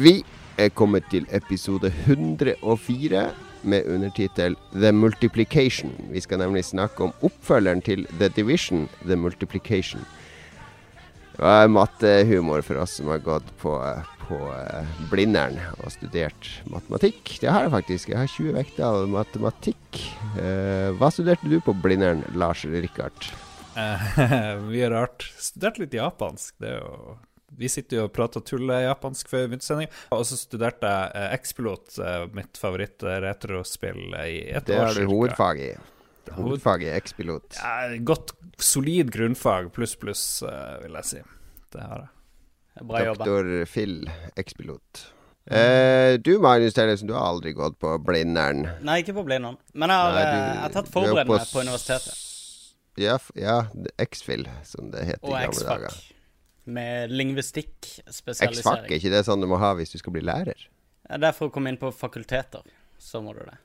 Vi er kommet til episode 104 med undertittel The Multiplication. Vi skal nemlig snakke om oppfølgeren til The Division, The Multiplication. Det er mattehumor for oss som har gått på, på eh, Blindern og studert matematikk. Det har jeg faktisk. Jeg har 20 vekter av matematikk. Eh, hva studerte du på Blindern, Lars Rikard? Mye rart. Studerte litt japansk. Det er jo Vi sitter jo og prater tulle-japansk før vintersending. Og så studerte jeg eh, X-Pilot, eh, mitt favoritt-retrospill, i et Det år har du hovedfag i. Hoved- Hovedfag i X-pilot. Ja, godt, solid grunnfag, pluss, pluss, eh, vil jeg si. Det har jeg. Bra jobba. Doktor Phil, X-pilot. Eh, du Magnus Tellefsen, du har aldri gått på Blindern. Nei, ikke på Blindern. Men jeg har, Nei, eh, du- jeg har tatt er forberedende på, på universitetet. Ja, ja X-Fil, som det het i gamle dager. Med X-Fac, lingvistikkspesialisering. er ikke det sånn du må ha hvis du skal bli lærer? Ja, Det er for å komme inn på fakulteter. Så må du det.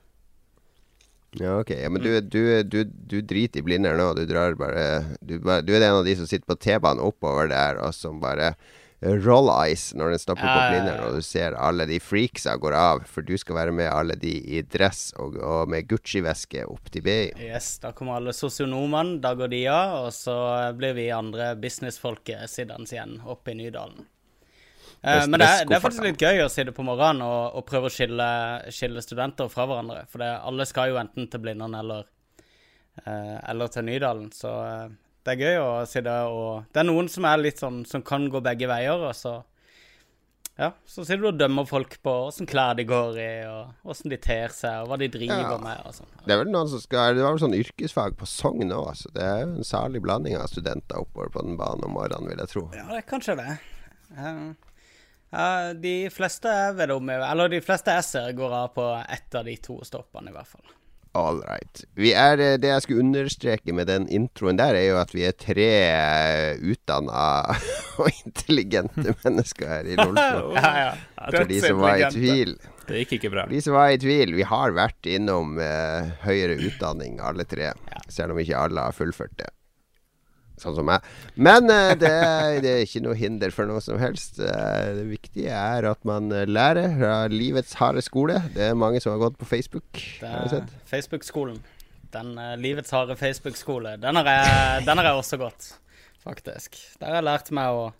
Ja, ok. Ja, men du, du, du, du driter i Blindern nå. Du drar bare du, bare du er en av de som sitter på T-banen oppover der, og som bare roll eyes når den stopper på. Blindern, og du ser alle de freaksa går av, for du skal være med alle de i dress og, og med Gucci-veske opp til BI. Yes, Da kommer alle sosionomene, da går de av, og så blir vi andre businessfolket sittende igjen oppe i Nydalen. Eh, men det er, det er faktisk litt gøy å sitte på morgenen og, og prøve å skille, skille studenter fra hverandre. For det, alle skal jo enten til Blindern eller, eh, eller til Nydalen. Så eh, det er gøy å sitte og Det er noen som er litt sånn som kan gå begge veier, og så ja, så sitter du og dømmer folk på åssen klær de går i, og åssen de ter seg, og hva de driver Ja. med og sånn. Det er vel noen som skal Det var vel sånn yrkesfag på Sogn òg, så det er jo en særlig blanding av studenter oppover på den banen om morgenen, vil jeg tro. Ja, det er kanskje det. Um, Ja, de fleste er vet om Eller de fleste jeg ser, går av på ett av de to stoppene, i hvert fall. All right. Vi er, eh, det jeg skulle understreke med den introen der, er jo at vi er tre utdanna og intelligente mennesker her i Lolbua. Ja, ja. For de som var i tvil. Det gikk ikke bra. De som var i tvil, vi har vært innom eh, høyere utdanning alle tre. Selv om ikke alle har fullført det. Sånn som meg. Men eh, det, det er ikke noe hinder for noe som helst. Eh, det viktige er at man eh, lærer fra livets harde skole. Det er mange som har gått på Facebook. Facebook-skolen. Den livets harde Facebook-skole. Den, har jeg- den har jeg også gått, faktisk. Der har jeg lært meg å,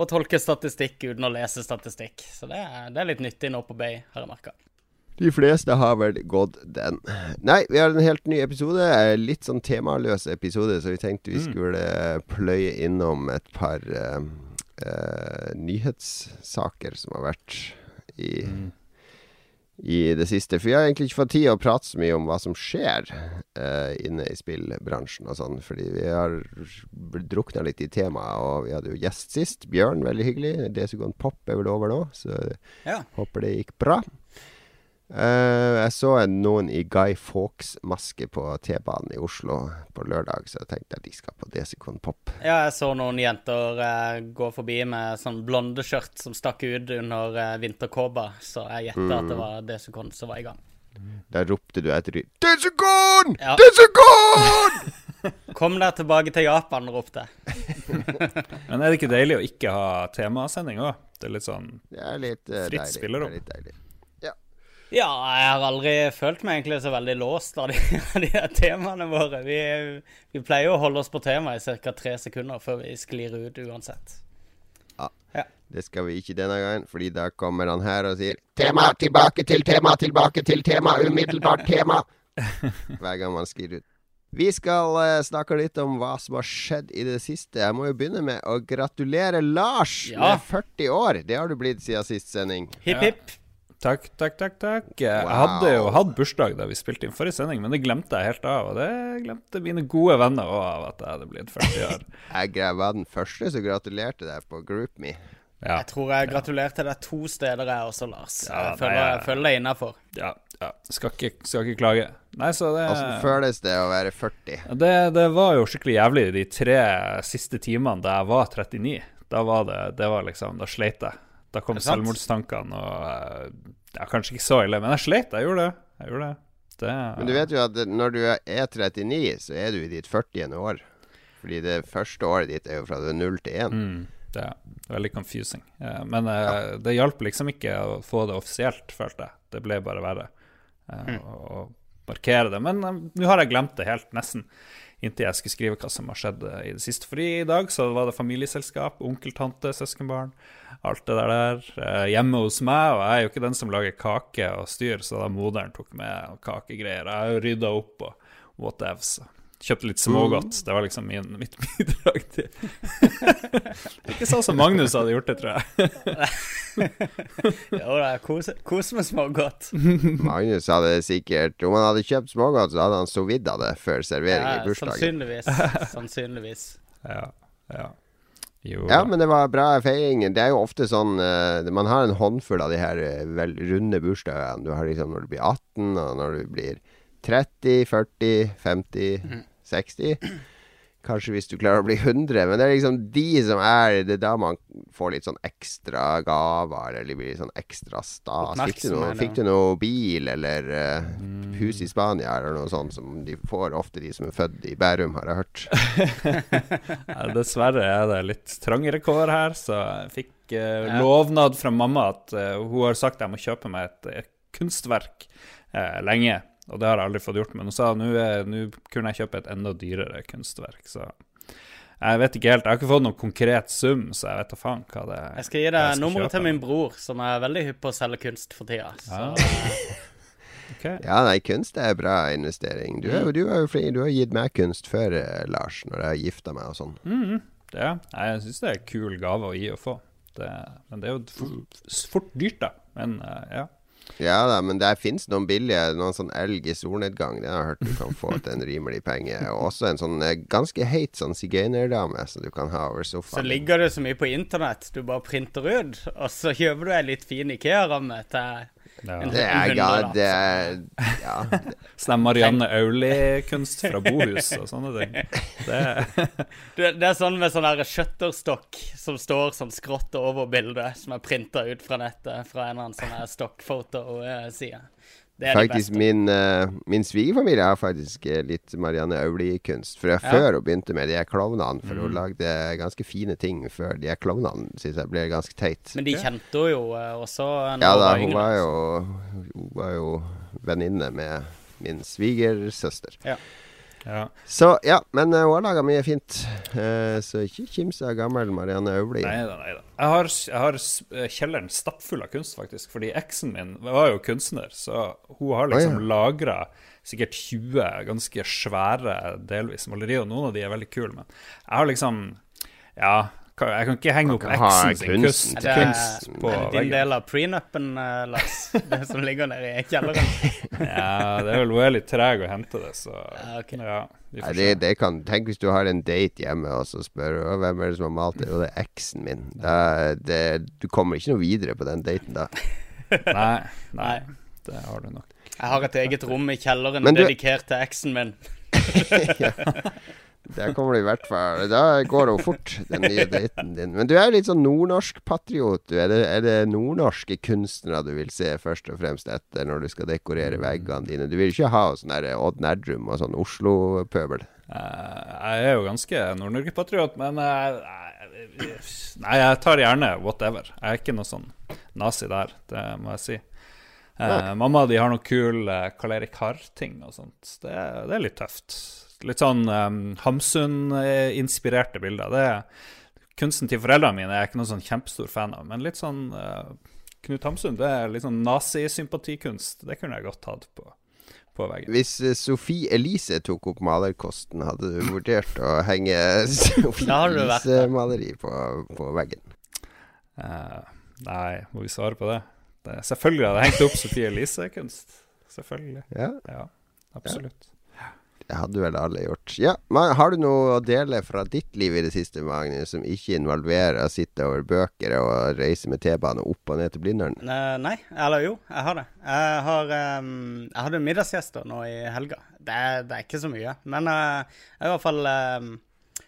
å tolke statistikk uten å lese statistikk. Så det det er litt nyttig nå på Bay, har jeg merka. De fleste har vel gått den. Nei, vi har en helt ny episode. Litt sånn temaløs episode, så vi tenkte vi skulle eh, pløye innom et par uh, uh, nyhetssaker som har vært i, i det siste. For vi har egentlig ikke fått tid å prate så mye om hva som skjer uh, inne i spillbransjen og sånn, fordi vi har drukna litt i temaet, og vi hadde jo gjest sist. Bjørn, veldig hyggelig. Desugon Pop er vel over nå, så Ja. Håper det gikk bra. Eh, jeg så noen i Guy Fawkes-maske på T-banen i Oslo på lørdag, så jeg tenkte at de skal på Desikon Pop. Ja, jeg så noen jenter eh, gå forbi med sånn blonde skjørt som stakk ut under eh, vinterkåpa, så jeg gjetta at det var Desikon som var i gang. Da ropte du etter dem. Desikon! Ja. Desikon! Kom deg tilbake til Japan, ropte jeg. Men er det ikke deilig å ikke ha temasending òg? Det er litt sånn Det er litt eh, Fritt deilig. spillerom. Det er litt deilig. Ja, jeg har aldri følt meg egentlig så veldig låst av de, av de her temaene våre. Vi, vi pleier å holde oss på temaet i ca. tre sekunder før vi sklir ut uansett. Ja, Det skal vi ikke denne gangen, fordi da kommer han her og sier Tema, tilbake til tema, tilbake til tema, umiddelbart tema. Hver gang man sklir ut. Vi skal uh, snakke litt om hva som har skjedd i det siste. Jeg må jo begynne med å gratulere Lars Ja. med 40 år. Det har du blitt siden sist sending. Hipp, Ja. hipp. Takk, takk, takk. takk. Jeg Wow. hadde jo hatt bursdag da vi spilte inn forrige sending, men det glemte jeg helt av. Og det glemte mine gode venner òg av at jeg hadde blitt 40 år. Jeg var den første som gratulerte deg på GroupMe. Ja, Jeg tror jeg gratulerte deg to steder, jeg også, Lars. Ja, Jeg nei, føler, jeg- jeg føler deg innafor. ja. ja. Skal, ikke, skal ikke klage. Nei, så det Åssen føles det å være 40? det, det var jo skikkelig jævlig de tre siste timene da jeg var 39. Da var det, det var liksom, da sleit jeg. Da kom selvmordstankene og eh, ja, Kanskje ikke så ille, men jeg sleit. Jeg gjorde det. Jeg gjorde det. det Men du vet jo at når du er 39, så er du i ditt 40. år. Fordi det første året ditt er jo fra det er 0 til 1. Mm, det er veldig confusing. Eh, men ja. det hjalp liksom ikke å få det offisielt, følte jeg. Det ble bare verre eh, Mm. å, markere det. Men eh, nå har jeg glemt det helt, nesten. Inntil jeg skulle skrive hva som har skjedd i det siste. Fordi i dag så var det familieselskap, onkel, tante, søskenbarn. Alt det der der. eh, hjemme hos meg, og jeg er jo ikke den som lager kake og styr, så da moderen tok med kakegreier. Jeg har jo rydda opp og whatever. Kjøpte litt smågodt. Det var liksom min, mitt bidrag til Ikke sånn som Magnus hadde gjort det, tror jeg. Jo da, kos, kos med smågodt. Magnus hadde sikkert Om han hadde kjøpt smågodt, så hadde han av det før servering Ja, i bursdagen. sannsynligvis. Sannsynligvis. Ja, ja. Jo Ja, men det var bra feiring. Det er jo ofte sånn uh, Man har en håndfull av de her eh, vel runde bursdagene. Du har liksom når du blir 18, og når du blir 30, 40, 50, 60. Kanskje hvis du klarer å bli 100. Men det er liksom de som er Det er da man får litt sånn ekstra gaver, eller blir litt sånn ekstra stas. Fikk du, noe, fikk du noe bil eller eh, hus i Spania, eller noe sånt som de får ofte, de som er født i Bærum, har jeg hørt. Ja, Dessverre er det litt trangere kår her, så jeg fikk uh, lovnad fra mamma at uh, hun har sagt jeg må kjøpe meg et, et kunstverk lenge. Og det har jeg aldri fått gjort, men hun sa nå eh, nå kunne jeg kjøpe et enda dyrere kunstverk. Så jeg vet ikke helt. Jeg har ikke fått noen konkret sum, så jeg vet da faen hva det er. Jeg skal gi deg skal nummeret kjøpe. til min bror, som er veldig hypp på å selge kunst for tida. Ja. okay. Ja, nei, kunst er bra investering. Du er, du er jo. Du har gitt meg kunst før, eh, Lars, når jeg har gifta meg og sånn. Mhm. ja, jeg syns det er en kul gave å gi og få. Det, men det er jo fort, fort dyrt, da. Men eh, ja. Ja da, men det fins noen billige. Noen sånn elg i solnedgang. Det har jeg hørt du kan få til en rimelig penge. Og også en sånn eh, ganske heit sånn sigøynerdame som du kan ha over sofaen. Så ligger det så mye på internett. Du bare printer ut, og så kjøper du ei litt fin Ikea-ramme til ja. Det er, ja, det er Ja. Sånn Marianne Aulie-kunst fra bohus og sånne ting. Det, er, det er sånn med sånn skjøtterstokk som står som skrått over bildet, som er printa ut fra nettet fra en eller annen sånn her er Faktisk min, uh, min svigerfamilie har faktisk eh, litt Marianne Aulie-kunst. For jeg, Ja. før hun begynte med de klovnene, for Mm. hun lagde ganske fine ting før de klovnene, syns jeg ble ganske teit. Men de kjente hun jo uh, også når Ja hun da, var hun yngre. var jo, hun var jo venninne med min svigersøster. ja. Så ja, men eh, hun har laga mye fint. Uh, så ikke kims av gammel Marianne Aulie. Nei da, nei da. Jeg har, jeg har eh, kjelleren stappfull av kunst, faktisk. Fordi eksen min var jo kunstner, så hun har liksom Å, lagra sikkert 20 ganske svære delvis malerier, og noen av de er veldig kule, men jeg har liksom Ja, jeg kan ikke henge opp eksen sin kunst, Er det, kunst på er det din del av prenupen, eh, Lars? Det som ligger nede i kjelleren? Ja, det er vel hun er litt treg å hente det, så Ja, ok. ja, Nei, det, det kan, tenk hvis du har en date hjemme, og så spør du hvem er det som har malt det. Jo, det er eksen min. Da, det, du kommer ikke noe videre på den daten da. Nei, nei, det har du nok. Jeg har et eget rom i kjelleren du- dedikert til eksen min. Der kommer du i hvert fall Da går hun fort, den nye daten din. Men du er litt sånn nordnorsk-patriot. du. Er det, er det nordnorske kunstnere du vil se først og fremst etter når du skal dekorere veggene dine? Du vil ikke ha sånn der Odd Nerdrum og sånn Oslo-pøbel? Eh, jeg er jo ganske Nord-Norge-patriot, men eh, Nei, jeg tar gjerne whatever. Jeg er ikke noe sånn nazi der, det må jeg si. Eh, mamma de har noe kul uh, Karl Erik Harr-ting og sånt. Det, det er litt tøft. Litt sånn um, Hamsun-inspirerte bilder. Det er, kunsten til foreldrene mine er jeg ikke noen sånn kjempestor fan av, men litt sånn uh, Knut Hamsun, det er litt sånn nazisympatikunst. Det kunne jeg godt hatt på, på veggen. Hvis eh, Sophie Elise tok opp malerkosten, hadde du vurdert å henge Sophie. Elise-maleri på, på veggen? Uh, nei, må vi svare på det? det selvfølgelig hadde jeg hengt opp Sofie Elise-kunst. Selvfølgelig. Ja, Ja, absolutt. Det hadde vel alle gjort. Ja, men Har du noe å dele fra ditt liv i det siste, Magnus, som ikke involverer å sitte over bøker og reise med T-bane opp og ned til Blindern? Uh, nei, eller jo, jeg har det. Jeg, har, um, jeg hadde middagsgjester nå i helga. Det det er ikke så mye. Men uh, jeg i hvert fall um,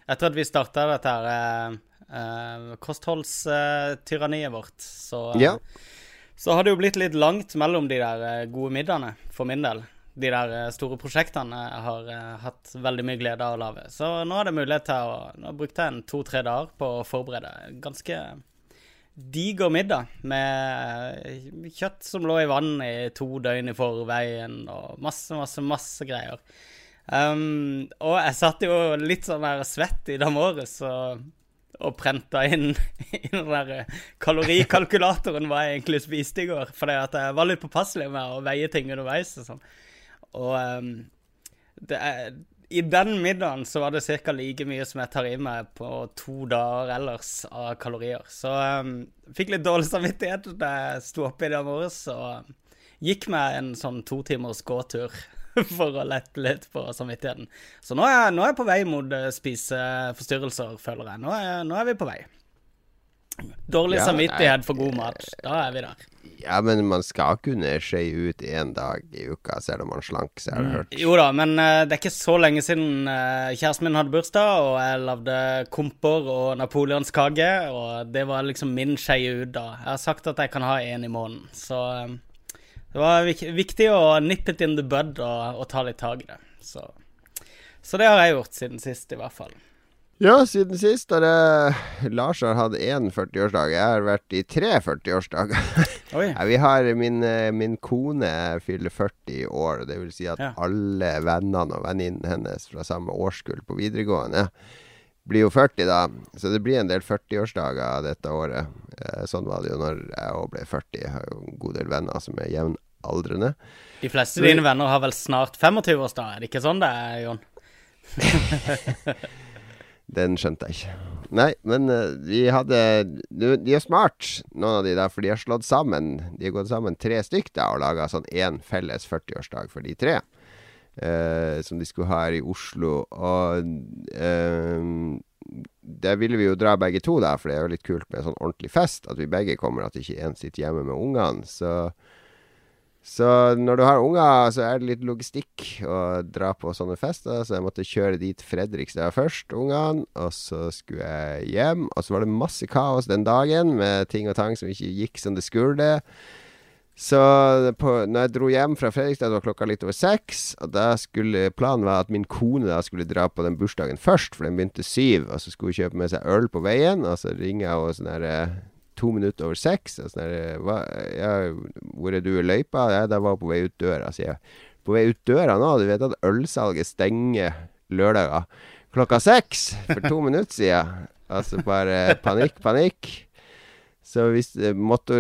Etter at vi starta dette her, uh, kostholdstyranniet vårt, så, Ja. så har det jo blitt litt langt mellom de der gode middagene, for min del. De der eh, store prosjektene har eh, hatt veldig mye glede av å lage. Så nå er det mulighet til å Nå brukte jeg to-tre dager på å forberede ganske diger middag med kjøtt som lå i vann i to døgn i forveien, og masse, masse, masse greier. Um, og jeg satt jo litt sånn der svett i dag morges og, og prenta inn i den der kalorikalkulatoren hva jeg egentlig spiste i går. Fordi at jeg var litt påpasselig med å veie ting underveis og sånn. Og um, er, i den middagen så var det ca. like mye som jeg tar i meg på to dager ellers av kalorier. Så um, fikk litt dårlig samvittighet da jeg sto opp i dag morges og gikk meg en sånn to timers gåtur for å lette litt på samvittigheten. Så nå er, nå er jeg på vei mot eh, spiseforstyrrelser, føler jeg. Nå er, nå er vi på vei. Dårlig Ja, samvittighet for god mat. Da er vi der. Ja, men man skal kunne skeie ut én dag i uka, selv om man slank seg, har jeg hørt. Jo da, men uh, det er ikke så lenge siden uh, kjæresten min hadde bursdag, og jeg lagde komper og napoleonskake, og det var liksom min skeie ut da. Jeg har sagt at jeg kan ha én i måneden, så eh, det var vik viktig å nippe it in the bud og, og ta litt tak i det. Så. så det har jeg gjort siden sist, i hvert fall. Ja, siden sist har jeg Lars har hatt én 40-årsdag. Jeg har vært i tre 40-årsdager. Vi har min, eh, min kone fyller 40 år. Det vil si at Ja. alle vennene og venninnene hennes fra samme årskull på videregående blir jo 40 da. Så det blir en del 40-årsdager dette året. Eh, Sånn var det jo når jeg òg ble 40. Jeg har jo en god del venner som er jevnaldrende. De fleste av dine venner har vel snart 25-årsdag, er det ikke sånn det er, Jon? Den skjønte jeg ikke. Nei, men eh, vi hadde De er smart, noen av de der, for de har slått sammen De har gått sammen tre stykk da og laga sånn én felles 40-årsdag for de tre. eh, som de skulle ha her i Oslo. Og eh, der ville vi jo dra begge to, da, for det er jo litt kult med sånn ordentlig fest. At vi begge kommer, at ikke én sitter hjemme med ungene. Så så når du har unger, så er det litt logistikk å dra på sånne fester. Så jeg måtte kjøre dit Fredrikstad først, ungene. Og så skulle jeg hjem. Og så var det masse kaos den dagen med ting og tang som ikke gikk som det skulle. Så på, når jeg dro hjem fra Fredrikstad, det var klokka litt over seks. Og da skulle planen være at min kone da skulle dra på den bursdagen først, for den begynte syv. Og så skulle hun kjøpe med seg øl på veien, og så ringer og sånn herre to minutter over seks. Og sånn hva, ja, 'Hvor er du i løypa?' Ja, da var jeg på vei ut døra, sier jeg. 'På vei ut døra nå?' Du vet at ølsalget stenger lørdager klokka seks for to minutter siden. Altså bare panikk, panikk. Så hvis, eh, måtte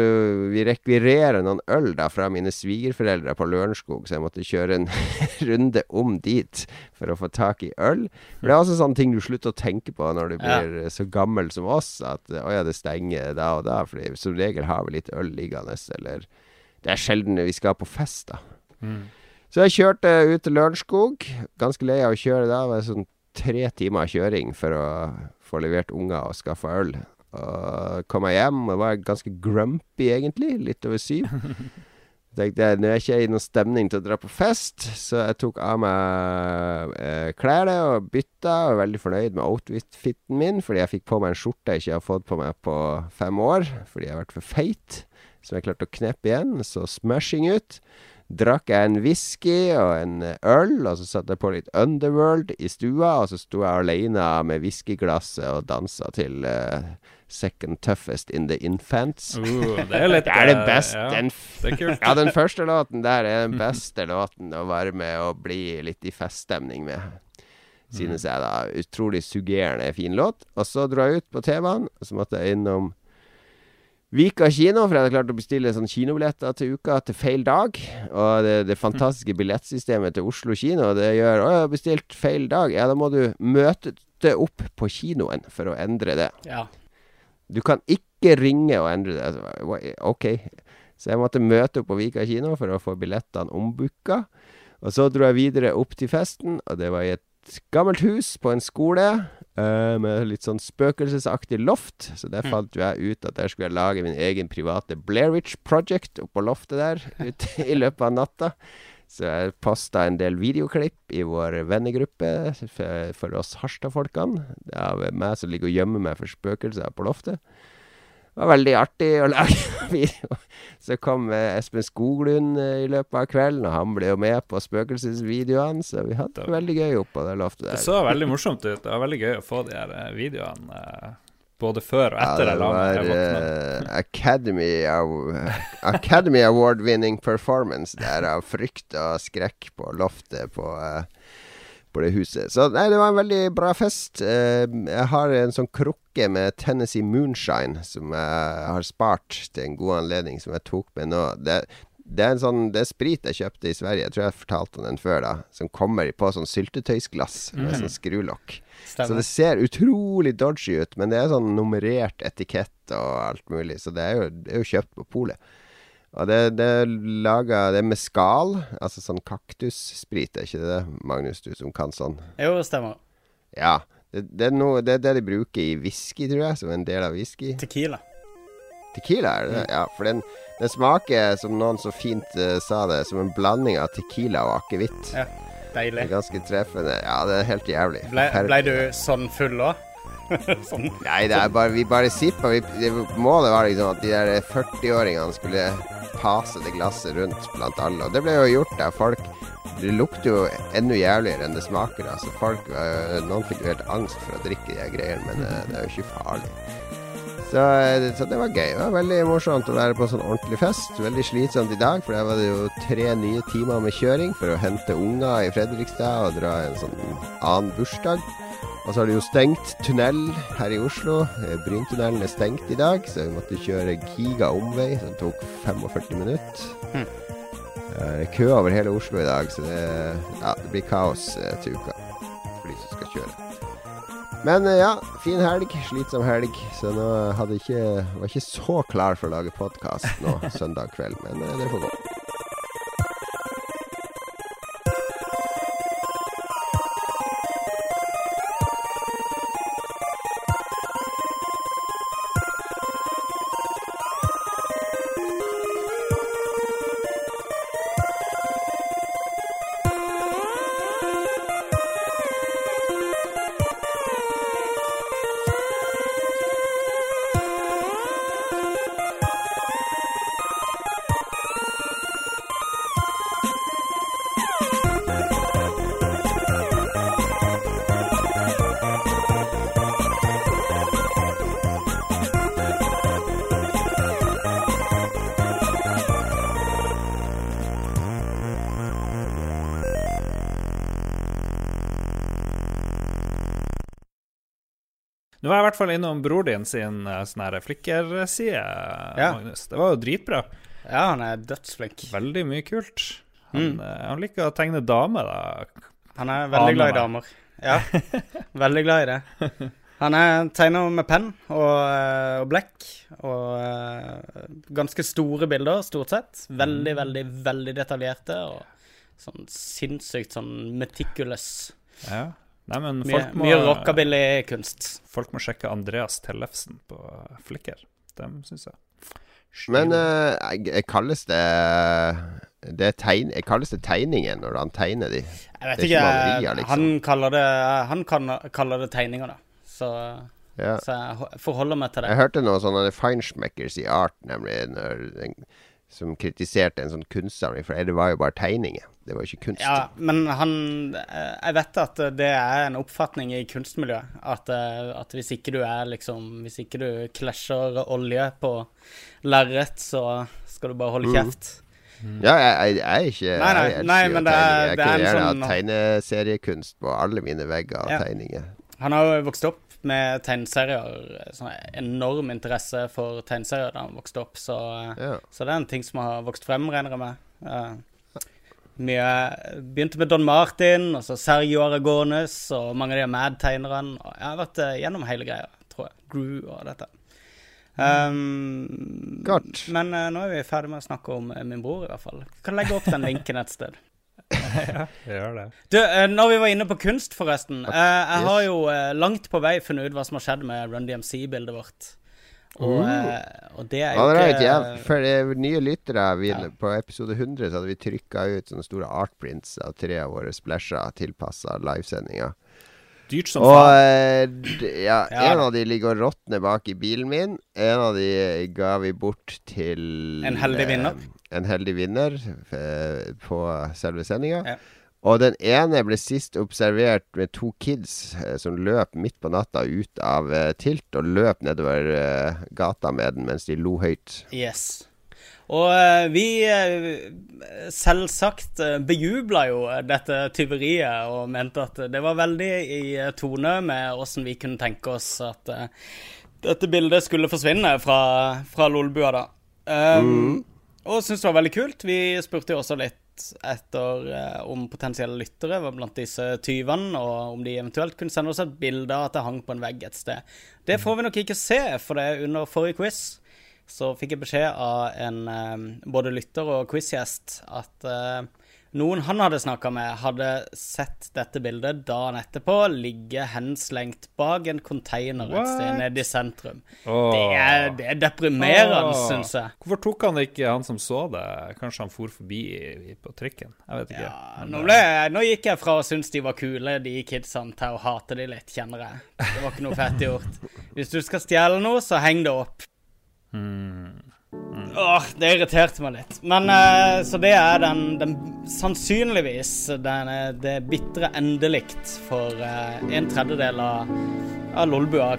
vi rekvirere noen øl da fra mine svigerforeldre på Lørenskog, så jeg måtte kjøre en runde om dit for å få tak i øl. For det er også sånne ting du slutter å tenke på når du blir ja. så gammel som oss, at eh, å ja, det stenger da og da. For som regel har vi litt øl liggende, eller Det er sjelden vi skal på fest, da. Så jeg kjørte ut til Lørenskog. Ganske lei av å kjøre da. Det var sånn tre timer kjøring for å få levert unger og skaffa øl. Og kom jeg hjem og var ganske grumpy, egentlig. Litt over syv. Tenkte jeg, Nå er jeg ikke i noen stemning til å dra på fest, så jeg tok av meg eh, klærne og bytta. Og var veldig fornøyd med outfiten min, fordi jeg fikk på meg en skjorte jeg ikke har fått på meg på fem år. Fordi jeg har vært for feit. Som jeg klarte å kneppe igjen. Så smashing ut. Drakk jeg en whisky og en øl, og så satte jeg på litt Underworld i stua, og så sto jeg alene med whiskyglasset og dansa til uh, Second Toughest in the Infants. Uh, det er litt Det er det eh, beste. Ja, Den, ja, den første låten der er den beste låten å være med og bli litt i feststemning med. Synes jeg, da. Utrolig suggerende fin låt. Og så dro jeg ut på TV-en, og så måtte jeg innom Vika kino, for jeg hadde klart å bestille sånn kinobilletter til uka til feil dag. Og det, det fantastiske billettsystemet til Oslo kino, det gjør Å, jeg har bestilt feil dag. Ja, da må du møte opp på kinoen for å endre det. Ja. Du kan ikke ringe og endre det. Altså, Ok. Så jeg måtte møte opp på Vika kino for å få billettene ombooka. Og så dro jeg videre opp til festen, og det var i et gammelt hus på en skole. Eh, med litt sånn spøkelsesaktig loft. Så der fant jo jeg ut at der skulle jeg lage min egen private Blairwich Project oppå loftet der ute i løpet av natta. Så jeg posta en del videoklipp i vår vennegruppe for, for oss Harstad-folkene. Det er meg som ligger og gjemmer meg for spøkelser på loftet. Det var veldig artig å lage video. Så kom eh, Espen Skoglund eh, i løpet av kvelden, og han ble jo med på spøkelsesvideoene. Så vi hadde det veldig gøy oppå det loftet der. Det så veldig morsomt ut. Det var veldig gøy å få de her eh, videoene både før og etter ja, det var uh, Academy, Academy Award-winning performance der av frykt og skrekk på loftet på, eh, på det huset. Så nei, det var en veldig bra fest. Eh, jeg har en sånn krukke med Tennessee Moonshine som jeg har spart til en god anledning, som jeg tok med nå. Det, det er en sånn Det er sprit jeg kjøpte i Sverige, jeg tror jeg fortalte om den før, da. Som kommer på sånn syltetøysglass med sånn skrulokk. Så det ser utrolig dodgy ut, men det er sånn nummerert etikett og alt mulig. Så det er jo, det er jo kjøpt på polet. Og det, det er laga Det er altså sånn kaktussprit, er ikke det, Magnus, du som kan sånn? Jo, stemmer. Ja. Det, det, er noe, det det de bruker i whisky, tror jeg, som en del av whisky. Tequila. Tequila, er det det? Ja, for den, den smaker, som noen så fint uh, sa det, som en blanding av tequila og akevitt. Ja, deilig. ganske treffende. Ja, det er helt jævlig. Ble, ble du sånn full òg? sånn. Nei, det er bare, vi bare sippa. Målet var liksom at de der 40-åringene skulle pase det glasset rundt blant alle. Og det ble jo gjort der. Folk Det lukter jo enda jævligere enn det smaker. Altså, folk, noen fikk jo helt angst for å drikke de greiene, men eh, det er jo ikke farlig. Så, eh, så det var gøy. Det var veldig morsomt å være på sånn ordentlig fest. Veldig slitsomt i dag, for der var det jo tre nye timer med kjøring for å hente unger i Fredrikstad og dra en sånn annen bursdag. Og så har det jo stengt tunnel her i Oslo. Eh, Bryntunnelen er stengt i dag, så vi måtte kjøre giga omvei, som tok 45 minutter. Det er kø over hele Oslo i dag, så det, ja, det blir kaos eh, til uka for de som skal kjøre. Men eh, ja, fin helg. Slitsom helg. Så nå ikke, var ikke så klar for å lage podkast nå søndag kveld, men det får gå. Hvert fall innom bror din sin eh, sånn flikkerside, Ja. Magnus. Det var jo dritbra. Ja, han er dødsflink. Veldig mye kult. Han, Mm. eh, han liker å tegne damer, da. Han er veldig glad i damer. Ja, veldig glad i det. Han er tegner med penn og, eh, og blekk og ganske store bilder, stort sett. Veldig, veldig, veldig detaljerte og sånn sinnssykt sånn meticulous. Ja. Nei, men Mye, folk må, mye rockabilly-kunst. folk må sjekke Andreas Tellefsen på Flikker. Dem syns jeg. Men uh, jeg, jeg kalles det det tegn, jeg kalles det tegninger når han tegner de. Jeg vet ikke, malerier, liksom. Han kaller det, han kan, kaller det tegninger, da. Så, Ja. så jeg forholder meg til det. Jeg hørte noen sånne feinschmeckers i art, nemlig, når, den- som kritiserte en sånn kunstsamling, for det var jo bare tegninger. Det var jo ikke kunst. Ja, men han eh, Jeg vet at det er en oppfatning i kunstmiljøet. At, eh, at hvis ikke du er liksom Hvis ikke du klasjer olje på lerret, så skal du bare holde Mm. kjeft. Ja, jeg, jeg, er ikke Nei, nei, Jeg nei, men det er-. Jeg kunne gjerne sånn- hatt tegneseriekunst på alle mine vegger og Ja. tegninger. Han har jo vokst opp med tegneserier. Sånn enorm interesse for tegneserier da han vokste opp, så, Ja. så det er en ting som har vokst frem, regner jeg med. Uh, mye Begynte med Don Martin, og så Sergio Aragones og mange av de Mad-tegnerne. Jeg har vært uh, gjennom hele greia, tror jeg. Gru og dette. Um, Men uh, nå er vi ferdig med å snakke om eh, min bror, i hvert fall. Kan legge opp den linken et sted. Gjør det. Du, eh, når vi var inne på kunst, forresten. eh, jeg har jo eh, langt på vei funnet ut hva som har skjedd med Run DMC-bildet vårt. Og, Uh. Og det er Ja, jo det er ikke jeg. For eh, nye lyttere vi, På episode 100 så hadde vi trykka ut sånne store artprints av tre av våre splasher tilpassa livesendinga. Dyrt som Og faen. eh, ja, Ja. en av de ligger og råtner bak i bilen min. En av de ga vi bort til En heldig vinner. eh, en heldig vinner eh, på selve sendinga. Ja. Og den ene ble sist observert med to kids eh, som løp midt på natta ut av eh, tilt, og løp nedover eh, gata med den mens de lo høyt. Yes. Og eh, vi eh, selvsagt bejubla jo dette tyveriet og mente at det var veldig i tone med åssen vi kunne tenke oss at dette bildet skulle forsvinne fra, fra Lolbua, da. Um, Og syntes det var veldig kult. Vi spurte jo også litt etter eh, om potensielle lyttere var blant disse tyvene, og om de eventuelt kunne sende oss et bilde av at det hang på en vegg et sted. Det får vi nok ikke se, for det er under forrige quiz så fikk jeg beskjed av en eh, både lytter og quizgjest at eh, noen han hadde snakka med, hadde sett dette bildet dagen etterpå ligge henslengt bak en container et sted What? nede i sentrum. Oh. Det, er, det er deprimerende, oh. syns jeg. Hvorfor tok han ikke, han som så det? Kanskje han for forbi på trikken? Jeg vet ikke. Ja, nå, ble, nå gikk jeg fra å synes de var kule, de kidsene, til å hate de litt, kjenner jeg. Det var ikke noe fett gjort. Hvis du skal stjele noe, så heng det opp. Åh, det irriterte meg litt. Men uh, Så det er den, den sannsynligvis den, det bitre endelikt for uh, en tredjedel av, av Lolbua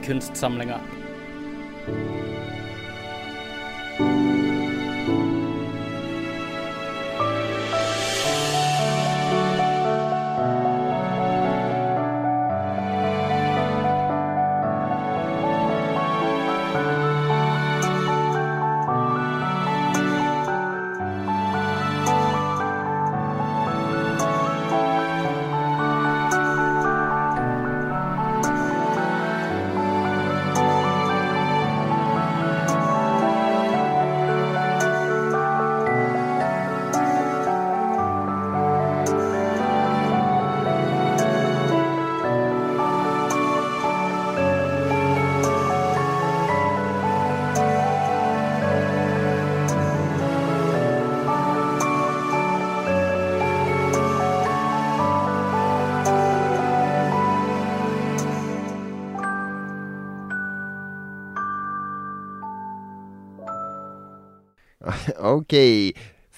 Ok.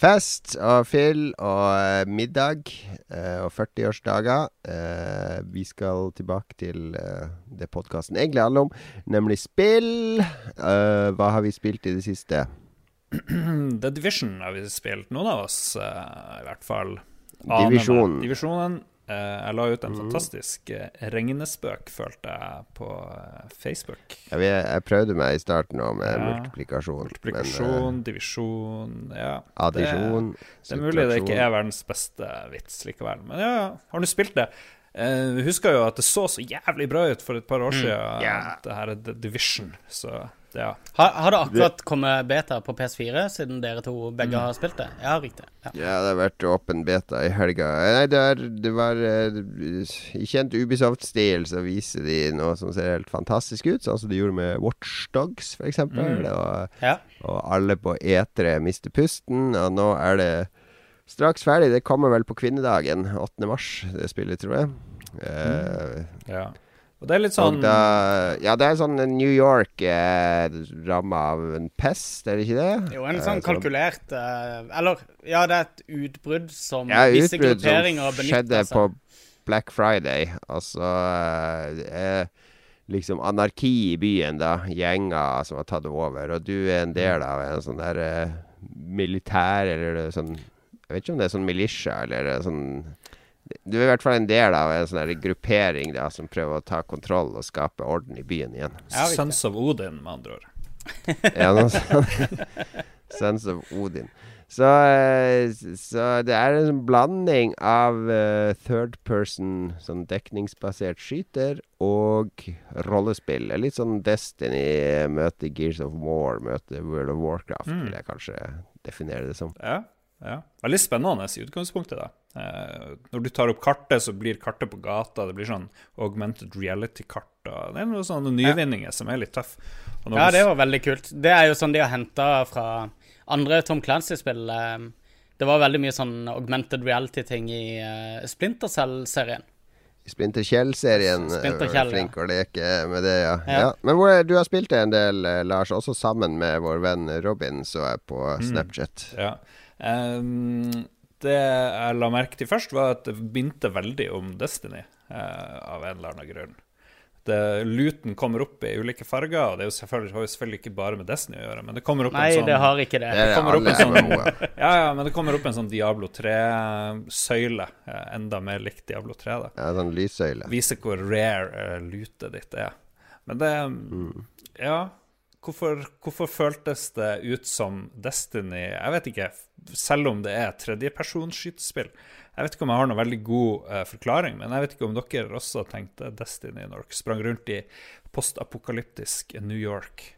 Fest og fyll og middag eh, og 40-årsdager. Eh, vi skal tilbake til eh, det podkasten egentlig handler om, nemlig spill. Hva har vi spilt i det siste? The Division har vi spilt, noen av oss i hvert fall. Divisjonen. Divisjonen. Eh, jeg la ut en fantastisk uh, regnespøk, følte jeg, på eh, Facebook. Vet, jeg prøvde meg i starten òg med Ja. multiplikasjon. Multiplikasjon, divisjon Ja. Eh, addisjon, Det er mulig det ikke er verdens beste vits likevel. Men ja, har du spilt det? Eh, Vi husker jo at det så så jævlig bra ut for et par år siden, Ja. det her er The Division. Så ja. Har, har det akkurat kommet beta på PS4, siden dere to begge har spilt det? Ja, riktig. Ja. Ja, det har vært åpen beta i helga. Nei, det, er, det var eh, I kjent Ubisoft-stil så viser de noe som ser helt fantastisk ut, sånn som de gjorde med Watchdogs, f.eks. eksempel Og, Ja. og alle på E3 mister pusten. Og nå er det straks ferdig. Det kommer vel på kvinnedagen, 8. mars, det spillet, tror jeg. Eh, ja. Og det er litt sånn da, ja, det er sånn New York eh, ramma av en pest, er det ikke det? Jo, en Eh, sånn kalkulert eh, Eller, ja, det er et utbrudd som Ja, visse utbrudd som grupperinger skjedde på Black Friday. Altså eh, er liksom anarki i byen, da. Gjenger som har tatt over. Og du er en del av en sånn der eh, militær, eller er sånn Jeg vet ikke om det er sånn militia, eller er sånn Du er i hvert fall en del av en sånn gruppering da som prøver å ta kontroll og skape orden i byen igjen. Sons of Odin, med andre ord. Ja, noe sånt. Sons of Odin. Så, eh, så det er en blanding av uh, third person, sånn dekningsbasert skyter, og rollespill. Litt sånn Destiny møter Gears of War møter World of Warcraft, Mm. vil jeg kanskje definere det som. Ja. Ja. Veldig spennende i utgangspunktet. da. Eh, når du tar opp kartet, så blir kartet på gata. Det blir sånn augmented reality-kart. Det er noen sånne nyvinninger som er litt tøff. Og Ja, det var veldig kult. Det er jo sånn de har henta fra andre Tom Clancy-spill. eh, Det var veldig mye sånn augmented reality-ting i uh, Splinter Cell-serien. Splinter Kjell-serien er Splinter Kjell, ja. flink å leke med det, ja. ja. Ja. Men hvor, du har spilt det en del, eh, Lars, også sammen med vår venn Robin, så jeg på Mm. Snapchat. Ja. Ehm, det jeg la merke til først, var at det minte veldig om Destiny, uh, av en eller annen grunn. Det, luten kommer opp i ulike farger, og det er jo selvfølgelig, har jo selvfølgelig ikke bare med Destiny å gjøre, men det kommer opp Nei, en sånn det har ikke det. Det kommer opp en sånn- Ja, ja, men det kommer opp en sånn Diablo 3-søyle. eh, enda mer likt Diablo 3, da. Ja, sånn lyssøyle. Viser hvor rare uh, lutet ditt er. Men det Ja. Hvorfor, hvorfor føltes det ut som Destiny Jeg vet ikke, selv om det er tredjepersonsskytespill. Jeg vet ikke om jeg har noen veldig god uh, forklaring, men jeg vet ikke om dere også tenkte Destiny når dere sprang rundt i postapokalyptisk New York.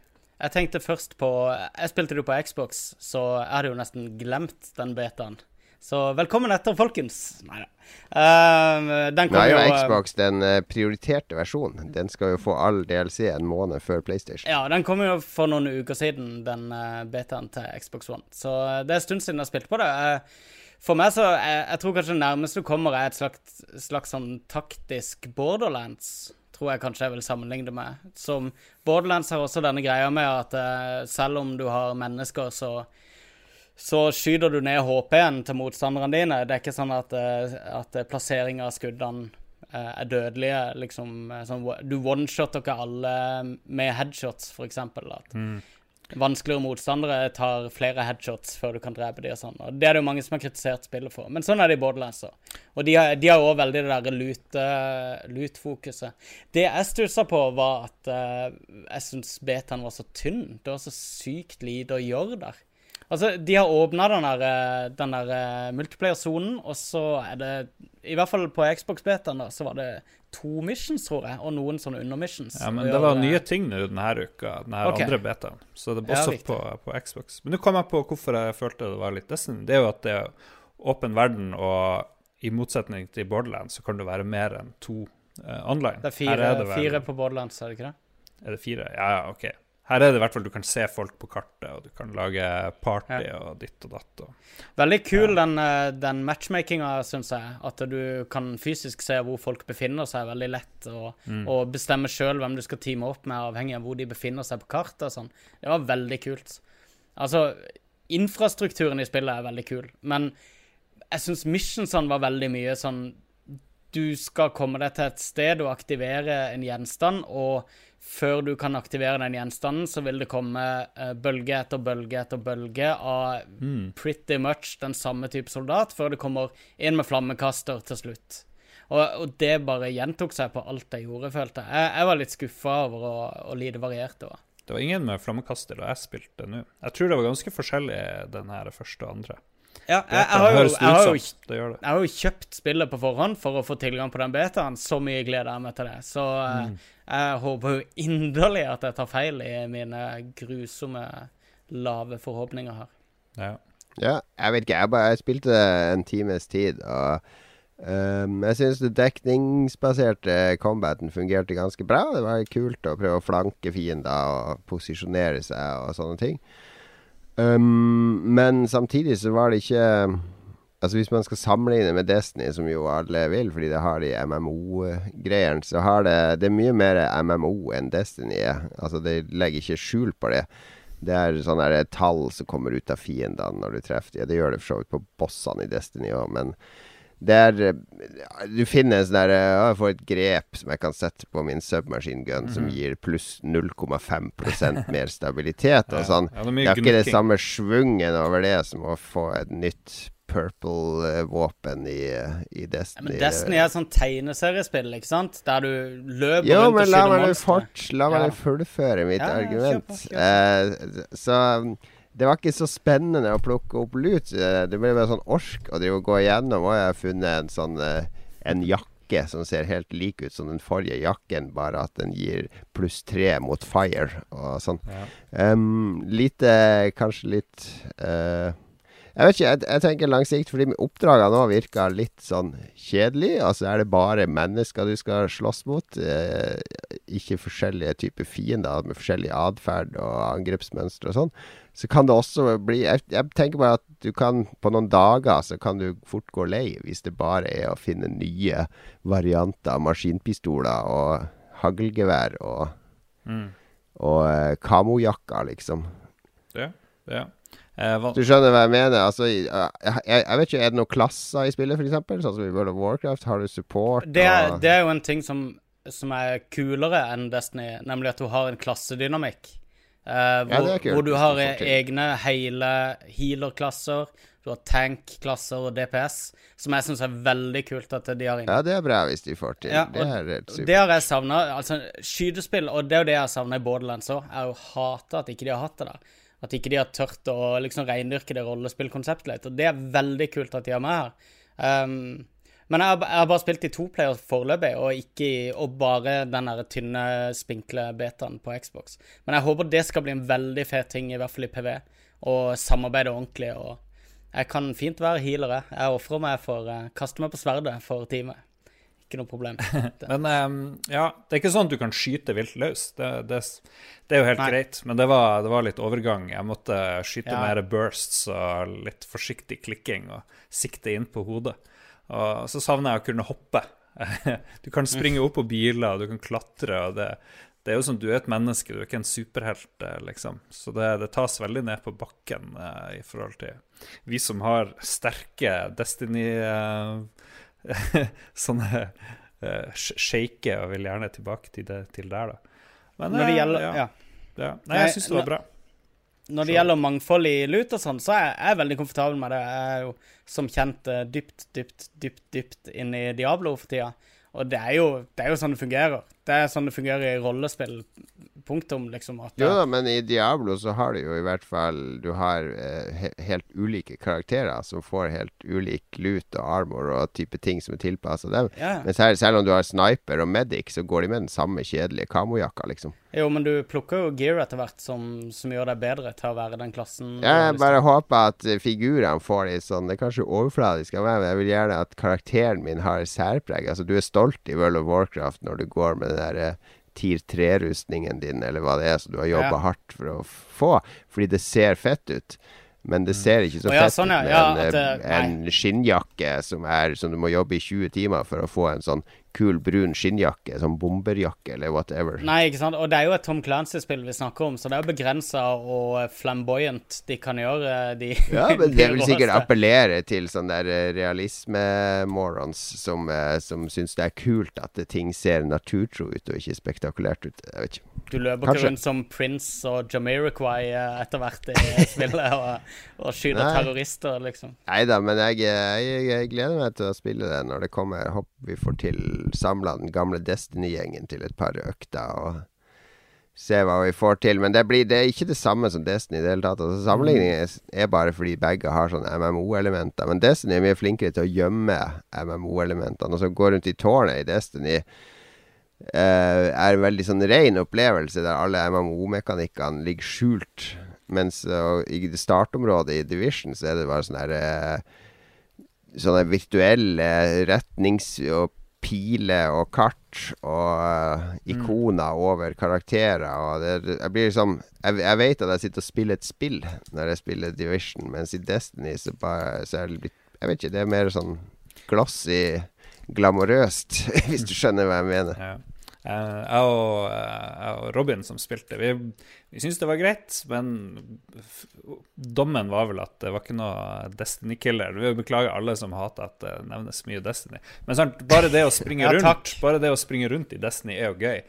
Jeg tenkte først på Jeg spilte det på Xbox, så jeg hadde jo nesten glemt den betaen. Så velkommen etter, folkens. Nei da. Uh, den kommer er jo jo Xbox den eh, prioriterte versjonen. Den skal jo få all DLC en måned før PlayStation. Ja, den kom jo for noen uker siden, den uh, betaen til Xbox One. Så eh, det er en stund siden jeg har spilt på det. Eh, for meg så jeg, jeg tror kanskje det nærmeste du kommer, er et slags, slags sånn taktisk Borderlands. Tror jeg kanskje jeg vil sammenligne det med. Som Borderlands har også denne greia med at eh, selv om du har mennesker, så så skyter du ned HP-en til motstanderne dine. Det er ikke sånn at, eh, at plassering av skuddene eh, er dødelige. Liksom, eh, sånn, du oneshotter ikke alle med headshots, eksempel. At vanskeligere motstandere tar flere headshots før du kan drepe dem og sånn. Og det er det jo mange som har kritisert spillet for. Men sånn er det i Borderlands. Og de har, de har også veldig det derre loot- loot-fokuset. det jeg stussa på, var at uh, jeg syns betaen var så tynn. Det var så sykt lite å gjøre der. Altså, de har åpna den der, eh, den der eh, multiplayer-sonen, og så er det I hvert fall på Xbox-betaen, da, så var det to missions, tror jeg, og noen sånne undermissions. Ja, men det var nye ting nå denne uka, denne okay. andre betaen. Så det er også ja, på, på Xbox. Men nå kom jeg på hvorfor jeg følte det var litt Destiny. Det er jo at det er åpen verden, og i motsetning til Borderlands så kan det være mer enn to uh, online. Det er fire, fire, det fire på Borderlands, er det ikke det? Er det fire? Ja, ja, ok. Her er det i hvert fall du kan se folk på kartet, og du kan lage party og ditt og datt. Og. Veldig kul den, eh, den matchmakinga, syns jeg. At du kan fysisk se hvor folk befinner seg, veldig lett. Og, Mm. og bestemme sjøl hvem du skal teame opp med, avhengig av hvor de befinner seg på kartet sånn. Det var veldig kult. Altså, infrastrukturen i spillet er veldig kul, men jeg syns missionsene var veldig mye sånn Du skal komme deg til et sted og aktivere en gjenstand, og før du kan aktivere den gjenstanden, så vil det komme eh, bølge etter bølge etter bølge av pretty much den samme type soldat, før det kommer inn med flammekaster til slutt. Og, og det bare gjentok seg på alt jeg gjorde, følte jeg. Jeg, jeg var litt skuffa over å, å lite variert også. Det var ingen med flammekaster da jeg spilte nå. Jeg tror det var ganske forskjellig, den her første og andre. Ja, jeg, jeg, har jo, jeg, har jo, jeg har kjøpt spillet på forhånd for å få tilgang på den betaen. Så mye gleder jeg meg til det. Så mm. jeg håper jo inderlig at jeg tar feil i mine grusomme lave forhåpninger her. Ja. Ja, jeg vet ikke. Jeg bare jeg spilte en times tid, og um, jeg syns det dekningsbaserte combaten fungerte ganske bra. Det var kult å prøve å flanke fiender og posisjonere seg og sånne ting. Ehm, men samtidig så var det ikke Altså Hvis man skal sammenligne med Destiny, som jo alle vil, fordi det har de MMO-greiene, så har det Det er mye mer MMO enn Destiny er. Altså Det legger ikke skjul på det. Det er sånne tall som kommer ut av fiendene når du treffer dem. Det gjør det for så vidt på bossene i Destiny òg, men det er eh, Du finner en sånn der eh, Jeg får et grep som jeg kan sette på min submachine gun, som gir pluss 0,5% mer stabilitet og sånn. Ja, det Det er ikke det samme svungen over det som å få et nytt purple-våpen i, eh, i Ja, Destiny. men Destiny er et sånt tegneseriespill, ikke sant? Der du løper Jo, rundt og skyter meg Jo, men La meg fullføre mitt argument. Kjøp, kjøp. Eh, så det var ikke så spennende å plukke opp lut. Det ble bare sånn ork å drive og gå igjennom. Og jeg har funnet en sånn eh, En jakke som ser helt lik ut som den forrige jakken, bare at den gir pluss tre mot fire og sånn. Ja. Um, lite Kanskje litt uh, Jeg vet ikke, jeg, jeg tenker langsikt, fordi oppdragene nå virker litt sånn kjedelig. Altså er det bare mennesker du skal slåss mot, eh, ikke forskjellige typer fiender med forskjellig atferd og angrepsmønstre og sånn. Så kan det også bli jeg, jeg tenker bare at du kan på noen dager så kan du fort gå lei hvis det bare er å finne nye varianter av maskinpistoler og haglgevær og, Mm. og eh, kamojakker, liksom. Ja. ja. Eh, hva, Du skjønner hva jeg mener? Altså, jeg, jeg, jeg vet ikke, Er det noen klasser i spillet, f.eks.? Sånn som i World of Warcraft? Har du support? Det er, og- det er jo en ting som, som er kulere enn Destiny, nemlig at du har en klassedynamikk. Eh, hvor, kult hvor du har til. egne hele healer-klasser, du har tank-klasser og DPS, som jeg syns er veldig kult at de har inne. Ja, det er bra hvis de får til. Ja, det er helt Det har jeg savna. Altså, skytespill, og det er jo det jeg savner i Borderlands òg, er jo hate at ikke de har hatt det der. At ikke de har tørt å liksom reindyrke det rollespillkonseptet litt. Og det er veldig kult at de har med her. Um, men jeg har, jeg har bare spilt i toplayer foreløpig, og, ikke og bare den der tynne, spinkle betaen på Xbox. Men jeg håper det skal bli en veldig fet ting, i hvert fall i PV, og samarbeide ordentlig. og jeg kan fint være healer. jeg. Jeg ofrer meg for uh, Kaster meg på sverdet for teamet. Ikke noe problem. Men um, ja, det er ikke sånn at du kan skyte vilt løs. Det, det, det er jo helt Nei. greit, men det var, det var litt overgang. Jeg måtte skyte Ja. mer bursts og litt forsiktig klikking og sikte inn på hodet. Og så savner jeg å kunne hoppe. Du kan springe opp på biler, du kan klatre. og det, det er jo som du er et menneske, du er ikke en superhelt, eh, liksom. Så det, det tas veldig ned på bakken eh, i forhold til vi som har sterke Destiny eh, Sånne eh, shake og vil gjerne tilbake til, det, til der, da. Men Når det eh, gjelder, ja, ja. ja. Nei, jeg syns det var bra. Når det gjelder mangfold i lut og sånn, så er jeg veldig komfortabel med det. Jeg er jo som kjent eh, dypt, dypt, dypt, dypt inn i Diablo for tida. Og det er, jo, det er jo sånn det fungerer. Det er sånn det fungerer i rollespill. Punktum, liksom. At, Jo da, men i Diablo så har du jo i hvert fall Du har eh, he helt ulike karakterer som får helt ulik lut og armor og type ting som er tilpassa dem. ja. Men selv, selv om du har sniper og medic, så går de med den samme kjedelige kamojakka, liksom. Jo, men du plukker jo gear etter hvert som, som gjør deg bedre til å være den klassen. Ja, Jeg bare håper at eh, figurene får litt sånn Det er kanskje overfladisk av meg, men jeg vil gjerne at karakteren min har særpreg. Altså, du er stolt i World of Warcraft når du går med den der eh, Tier 3-rustningen din, eller hva det er, som du har jobba Ja. hardt for å få, fordi det ser fett ut. Men det ser ikke så fett ja, fett ja. ut med en, eh, en skinnjakke som, er, som du må jobbe i 20 timer for å få en sånn kul brun skinnjakke, sånn bomberjakke eller whatever. Nei, ikke sant. Og det er jo et Tom Clancy-spill vi snakker om, så det er jo begrensa og flamboyant de kan gjøre, de Ja, men de det vil sikkert appellere til sånne der eh, realisme-morons som, eh, som syns det er kult at ting ser naturtro ut og ikke spektakulært ut. Jeg vet ikke. Du løper ikke rundt som Prince og Jamiroquai eh, etter hvert i spillet og, og skyter Nei. terrorister, liksom. Nei da, men jeg, jeg, jeg gleder meg til å spille det når det kommer. Jeg håper vi får til samla den gamle Destiny-gjengen til et par økter. og Se hva vi får til. Men det, blir, det er ikke det samme som Destiny i det hele tatt. Altså, Sammenligningen er, bare fordi begge har sånne MMO-elementer. Men Destiny er mye flinkere til å gjemme MMO-elementene. Og så gå rundt i tårnet i Destiny eh, er en veldig sånn ren opplevelse der alle MMO-mekanikkene ligger skjult. Mens i startområdet i Division så er det bare sånn her eh, Sånne virtuelle retnings- og piler og kart og eh, ikoner over karakterer. Og det, jeg blir liksom jeg, jeg vet at jeg sitter og spiller et spill når jeg spiller Division, mens i Destiny så, bare, så er det blitt Jeg vet ikke, det er mer sånn glossy, glamorøst, hvis du skjønner hva jeg mener. Ja. Eh, jeg, og, eh, jeg og Robin som spilte, vi, vi syntes det var greit, men dommen var vel at det var ikke noe Destiny-killer. Vi beklager alle som hater at det nevnes mye Destiny. Men sant, bare det å springe rundt ja, Bare det å springe rundt i Destiny er jo gøy.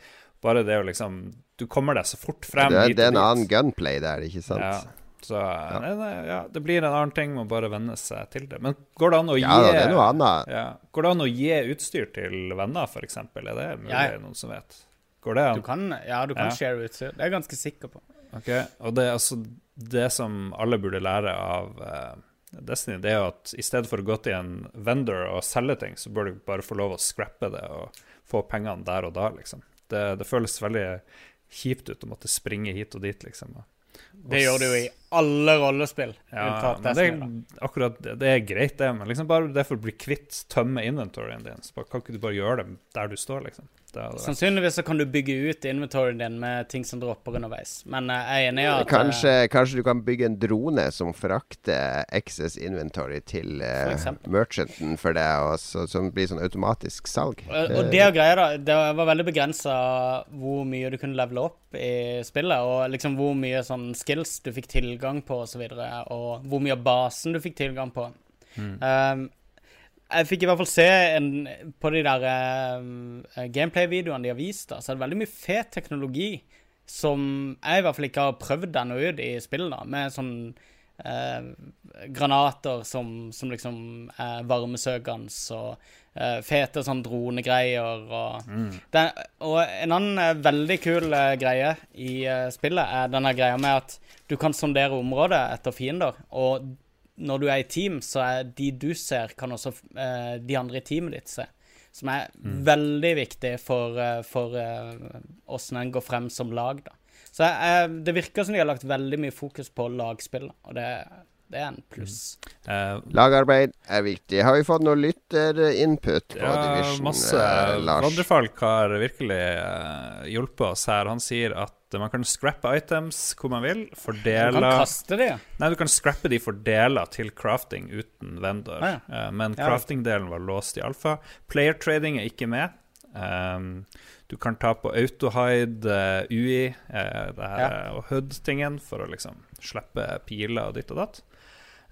Bare det å liksom Du kommer deg så fort frem Det, det er en annen gunplay der, ikke sant? Ja. Så nei, nei, ja, det blir en annen ting, må bare venne seg til det. Men går det an å Ja gi det er noe annet. ja. Går det an å gi utstyr til venner, f.eks.? Er det mulig, Ja. noen som vet? Går det an? Du kan, ja, du kan Ja. share utstyr. Det er jeg ganske sikker på. Ok, Og det, altså, det som alle burde lære av uh, Destiny, det er jo at i stedet for å gå til en vendor og selge ting, så bør du bare få lov å scrappe det og få pengene der og da, liksom. Det, det føles veldig kjipt ut å måtte springe hit og dit, liksom. Og- Det gjør du jo i alle rollespill. Ja, det, er- akkurat det, er greit, det, men liksom bare det for å bli kvitt tømme inventoryen din, kan ikke du bare gjøre det der du står, liksom? Det Sannsynligvis så kan du bygge ut inventoryen din med ting som dropper underveis. Men eh, jeg er enig i at eh, Kanskje, kanskje du kan bygge en drone som frakter excess inventory til eh, merchanten for deg, og så, som blir sånn automatisk salg. Og og det er greia, da. Det var veldig begrensa hvor mye du kunne levele opp i spillet, og liksom hvor mye sånn skills du fikk tilgang på, og så videre, og hvor mye av basen du fikk tilgang på. Um, jeg fikk i hvert fall se en, på de der uh, gameplay-videoene de har vist, da, så er det veldig mye fet teknologi som jeg i hvert fall ikke har prøvd ennå ut i spillet, da, med sånn uh, granater som, som liksom er varmesøkende, og fete sånn dronegreier og den, Og en annen veldig kul greie i spillet er denne greia med at du kan sondere området etter fiender, og når du er i team, så er de du ser, kan også uh, de andre i teamet ditt se. Som er veldig viktig for, eh, for uh, åssen en går frem som lag, da. Så det virker som de har lagt veldig mye fokus på lagspill, og det, det er en pluss. Uh, Lagarbeid er viktig. Har vi fått noe lytterinput på Ja, Division, masse. eh, Lars? Vandrefalk har virkelig uh, hjulpet oss her. Han sier at man kan scrappe items hvor man vil. Du kan Fordele kaste de. Nei, du kan scrappe de for deler til crafting uten vendor. Ah, Eh, men Ja. crafting-delen var låst i alfa. Player trading er ikke med. Um, du kan ta på autohide uh, UI uh, det her, Ja. eh, og HUD-tingen for å liksom slippe piler og ditt og datt.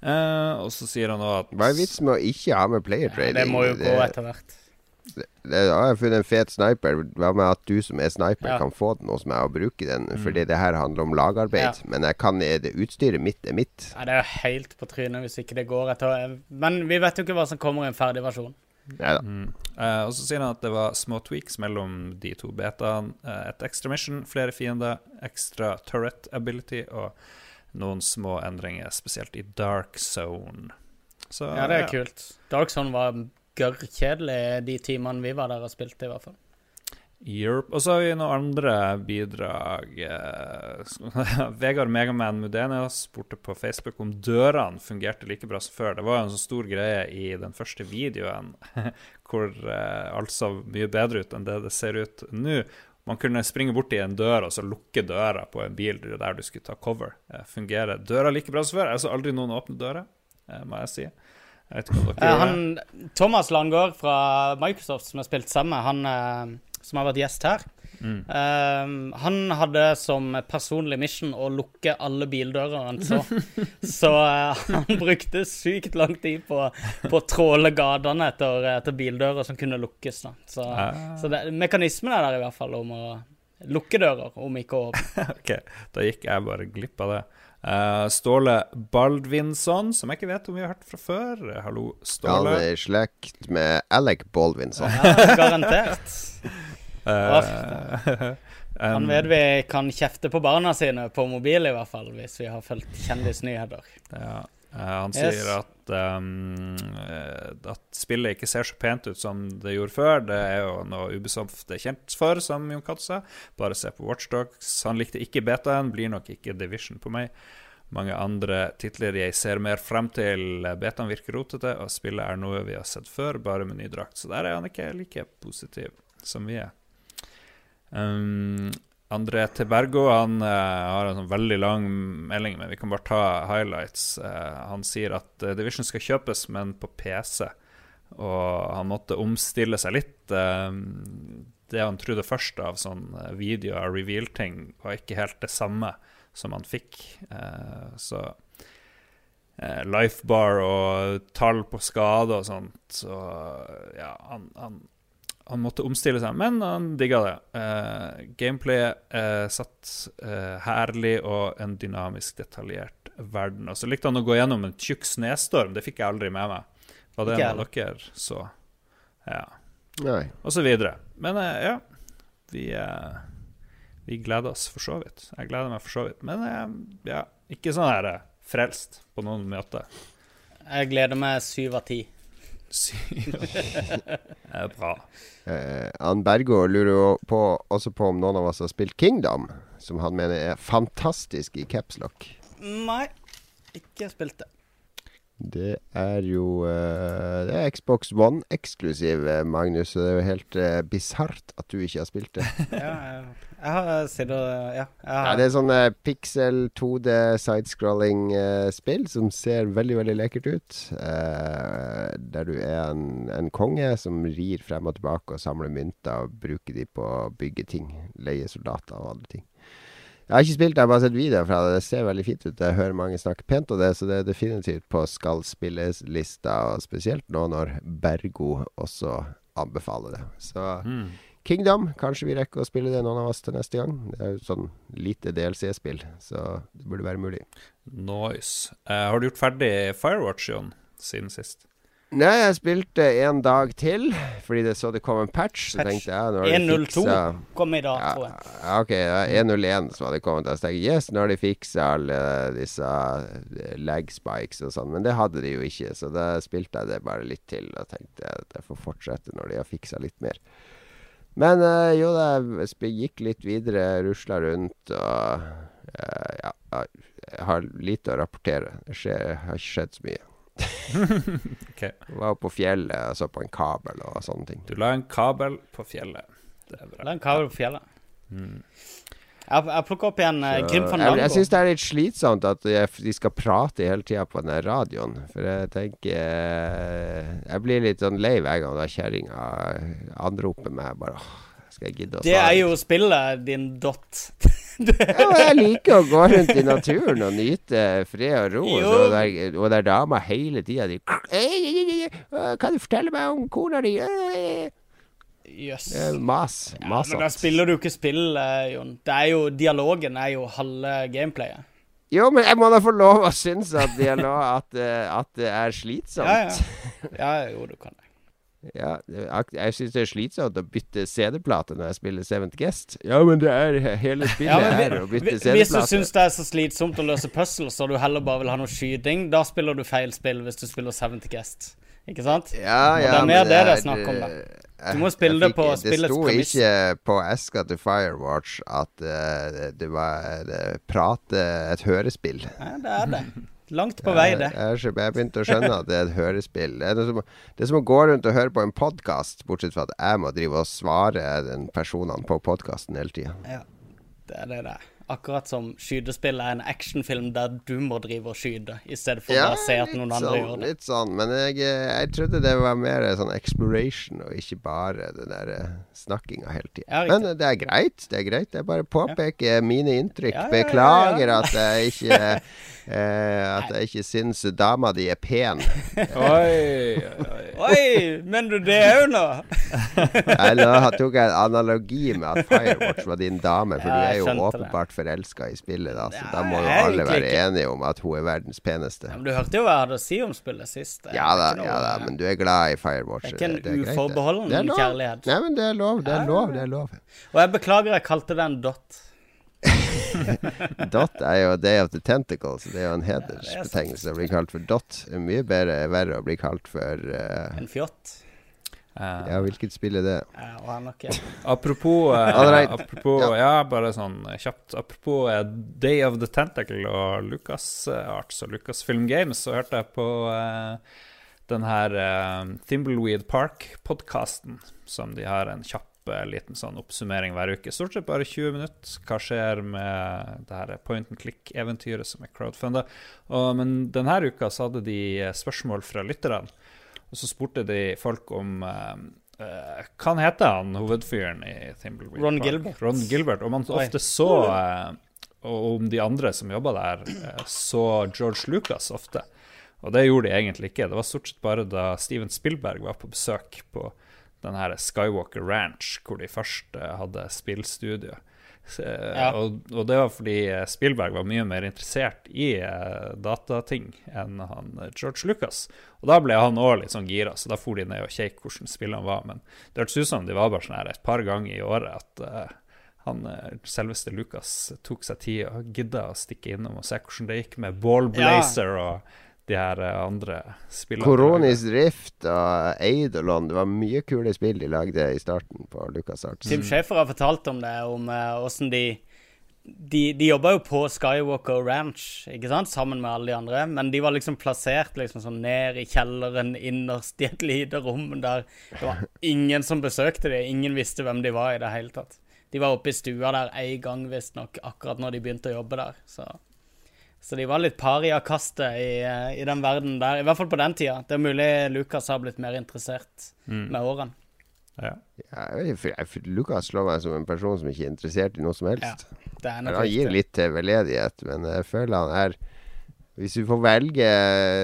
Eh, og så sier han òg at Hva er vitsen med å ikke ha med player trading? Det må jo gå etter hvert. det, det, jeg har funnet en fet sniper. Hva med at du som er sniper, Ja. kan få den hos meg og bruke den? Fordi det her handler om lagarbeid. Ja. Men jeg kan det utstyret mitt er mitt. Ja, det er jo helt på trynet hvis ikke det går etter Men vi vet jo ikke hva som kommer i en ferdig versjon. Neida. Mm. uh, og så sier han at det var små tweaks mellom de to betaene. Uh, et extra mission, flere fiender, ekstra turret ability og noen små endringer, spesielt i dark zone. Så, Ja, det er kult. Dark Zone var gørrkjedelig de timene vi var der og spilte, i hvert fall. Europe. Og så har vi noen andre bidrag. Eh, Vegard Megaman Mudenia spurte på Facebook om dørene fungerte like bra som før. Det var jo en så stor greie i den første videoen hvor eh, alt så mye bedre ut enn det det ser ut nå. Man kunne springe bort i en dør og så lukke døra på en bil der du skulle ta cover. Eh, fungerer døra like bra som før? Jeg så aldri noen åpne dører, eh, må jeg si. Jeg Eh, han, Thomas Landgaard fra Microsoft, som har spilt sammen, han som har vært gjest her, Mm. eh, han hadde som personlig mission å lukke alle bildører han så. så uh, han brukte sykt lang tid på, på å tråle gatene etter, etter bildører som kunne lukkes. Da. Så, Ah. så det, mekanismen er der i hvert fall om å lukke dører, om ikke å åpne. Ok, da gikk jeg bare glipp av det. Uh, Ståle Baldvinsson, som jeg ikke vet om vi har hørt fra før. Hallo, Han Ståle. er i slekt med Alec Baldvinsson. Ja, garantert. Eh, Han vet vi kan kjefte på barna sine på mobil, i hvert fall, hvis vi har fulgt kjendisnyheter. ja, Han han Yes. sier at, um, eh, at spillet ikke ser så pent ut som det gjorde før. Det er jo noe Ubisoft er kjent for, som Jon Cato sa. Bare se på Watchdogs. Han likte ikke betaen, blir nok ikke Division på meg. Mange andre titler jeg ser mer frem til. Betaen virker rotete, og spillet er noe vi har sett før, bare med ny drakt. Så der er han ikke like positiv som vi er. Um, André Tebergo han uh, har en sånn veldig lang melding, men vi kan bare ta highlights. Uh, han sier at uh, Division skal kjøpes, men på PC. Og han måtte omstille seg litt. Det han trodde først av sånn video av reveal-ting, var ikke helt det samme som han fikk. Så Lifebar og tall på skade og sånt. Så ja, han, han, han måtte omstille seg, men han digga det. Uh, Gameplayet uh, satt uh, herlig og en dynamisk, detaljert verden. Og så likte han å gå gjennom en tjukk snestorm. Det fikk jeg aldri med meg. Var det en av dere så? Ja. Nei. Og så videre. Men eh, ja, vi, eh, vi gleder oss for så vidt. Jeg gleder meg for så vidt. Men eh, ja, ikke sånn her eh, frelst på noen måte. Jeg gleder meg syv av ti. Det er bra. Eh, Ann Bergo lurer jo på, også på om noen av oss har spilt Kingdom, som han mener er fantastisk i capslock. Nei, ikke spilt det. Det er jo eh, Det er Xbox One eksklusiv, eh, Magnus. Så det er jo helt uh, bisart at du ikke har spilt det. Ja, jeg, jeg har sittet og Ja. Ja, det er sånn eh, pixel 2D sidescrolling-spill som ser veldig, veldig lekkert ut. Eh, der du er en, en konge som rir frem og tilbake og samler mynter og bruker de på å bygge ting. Leie soldater og andre ting. Jeg har ikke spilt det, jeg har bare sett videoer fra det. Det ser veldig fint ut. Jeg hører mange snakke pent om det, så det er definitivt på skal spilles-lista. Og spesielt nå når Bergo også anbefaler det. Så Mm. Kingdom, kanskje vi rekker å spille det noen av oss til neste gang. Det er jo sånn lite DLC-spill, så det burde være mulig. Nice. Uh, har du gjort ferdig Firewatch, Jon, siden sist? Nei, jeg spilte en dag til, fordi det så det kom en patch. Så Patch. tenkte jeg nå har 1.02 kom i dag, ja, tror jeg. ja, ok, ja, er 101 som hadde kommet. Jeg tenkte yes, nå har de fiksa alle disse eh, lag spikes og sånn. Men det hadde de jo ikke, så da spilte jeg det bare litt til og tenkte at jeg får fortsette når de har fiksa litt mer. Men uh, jo da, jeg gikk litt videre, rusla rundt og uh, ja, jeg har lite å rapportere. Det skjer, har ikke skjedd så mye. okay. Jeg var på fjellet og så på en kabel og sånne ting. Du la en kabel på fjellet. Det er bra. La en kabel på fjellet. Mm. Jeg, jeg plukker opp igjen uh, Grim van Fandango. jeg syns det er litt slitsomt at de, de skal prate hele tida på den radioen. For jeg tenker eh, Jeg blir litt sånn lei hver gang da kjerringa anroper meg. Bare skal jeg gidde å Det er jo spillet din dot. Ja, jeg liker å gå rundt i naturen og nyte fred og ro. Og, Jo. så der, og der dama hele tida de Kan du fortelle meg om kona di? Jøss. Yes. Mas. Mas. Ja, men da spiller du ikke spill, eh, Jon. Det er jo, dialogen er jo halve gameplayet. Jo, men jeg må da få lov å synes at, dialog, at, eh, at det er slitsomt. Ja, ja. Ja, jo, du kan det. Ja, jeg syns det er slitsomt å bytte CD-plate når jeg spiller Seventh Guest. Ja, men det er hele spillet Ja, men er å bytte CD-plate. Hvis du syns det er så slitsomt å løse puzzles, og du heller bare vil ha noe skyting, da spiller du feil spill hvis du spiller Seventh Guest. Ikke sant? Ja, Og ja, det er mer men det det er snakk om, da. Eh, Du må spille det på spillets premiss. Det sto ikke på eska til Firewatch at uh, det var det prate et hørespill. Ja, det er det. Langt på vei, det. Jeg, jeg begynte å skjønne at det er et hørespill. Det er, som, det er som å gå rundt og høre på en podkast, bortsett fra at jeg må drive og svare den personene på podkasten hele tida. Ja, det er det det er. Akkurat som skytespill er en actionfilm der du må drive og skyte, i stedet for ja, å se at noen andre sånn, gjør det. litt sånn. Men jeg, jeg trodde det var mer sånn exploration, og ikke bare den der eh, snakkinga hele tida. Ja. Men eh, det er greit. Det er greit. Jeg bare påpeker mine inntrykk. Ja, ja, ja, ja. Beklager at jeg ikke eh, At jeg ikke syns dama di er pen. Oi, oi, oi. Mener du det òg nå? Eller tok jeg en analogi med at Firewatch var din dame, for Ja, du er jo åpenbart det. Forelska i spillet, da. Så Ja, da må jo alle være ikke. enige om at hun er verdens peneste. Ja, men du hørte jo hva jeg hadde å si om spillet sist. Er Ja da, noe- ja da, men du er glad i Firewatch. Det er ikke en greit, det. uforbeholden Det kjærlighet. Nei, men det er lov. Det er lov. Det er lov. Og jeg beklager jeg kalte det en dot. Dot er jo Day of the Tentacle, så det er jo en hedersbetegnelse å bli kalt for Dot. Det er mye bedre, verre å bli kalt for uh, En fjott. Eh, Ja, hvilket spill er det? Uh, han har Apropos, uh, right. apropos Ja. ja. bare sånn eh, kjapt. Apropos Day of the Tentacle og Lucas Arts og Lucas Film Games, så hørte jeg på den her Thimbleweed Park-podkasten, som de har en kjapp liten sånn oppsummering hver uke. Stort sett bare 20 minutter. Hva skjer med det her point and click-eventyret som er crowdfunda? Men denne uka så hadde de spørsmål fra lytterne. Og så spurte de folk om Uh, Hva heter han hovedfyren i Thimbleweed Ron Park? Gilbert. Ron Gilbert. Om man ofte så Og om de andre som jobba der, uh, så George Lucas ofte. Og det gjorde de egentlig ikke. Det var stort sett bare da Steven Spielberg var på besøk på den her Skywalker Ranch, hvor de først hadde spillstudio. Ja. og, og det var fordi eh, Spielberg var mye mer interessert i eh, datating enn han eh, George Lucas. Og da ble han òg litt sånn gira, så da for de ned og kjekk hvordan spillene var. Men det hørtes ut som de var bare sånn her et par ganger i året at han selveste Lucas tok seg tid og gidda å stikke innom og se hvordan det gikk med Ballblazer og de her eh, andre spillene. Koronis Rift og Eidolon. Det var mye kule spill de lagde i starten på LucasArts. Tim Schafer har fortalt om det, om eh, åssen de de, de jobba jo på Skywalker Ranch, ikke sant, sammen med alle de andre, men de var liksom plassert liksom sånn ned i kjelleren innerst i et lite rom der det var ingen som besøkte dem, ingen visste hvem de var i det hele tatt. De var oppe i stua der en gang, visstnok, akkurat når de begynte å jobbe der. Så, så de var litt pariakastet i, i den verden der, i hvert fall på den tida. Det er mulig Lukas har blitt mer interessert med årene. Ja. Ja, jeg jeg- Lukas slår meg som en person som ikke er interessert i noe som helst. Det er nok Han gir litt til veldedighet, men jeg føler han er Hvis du får velge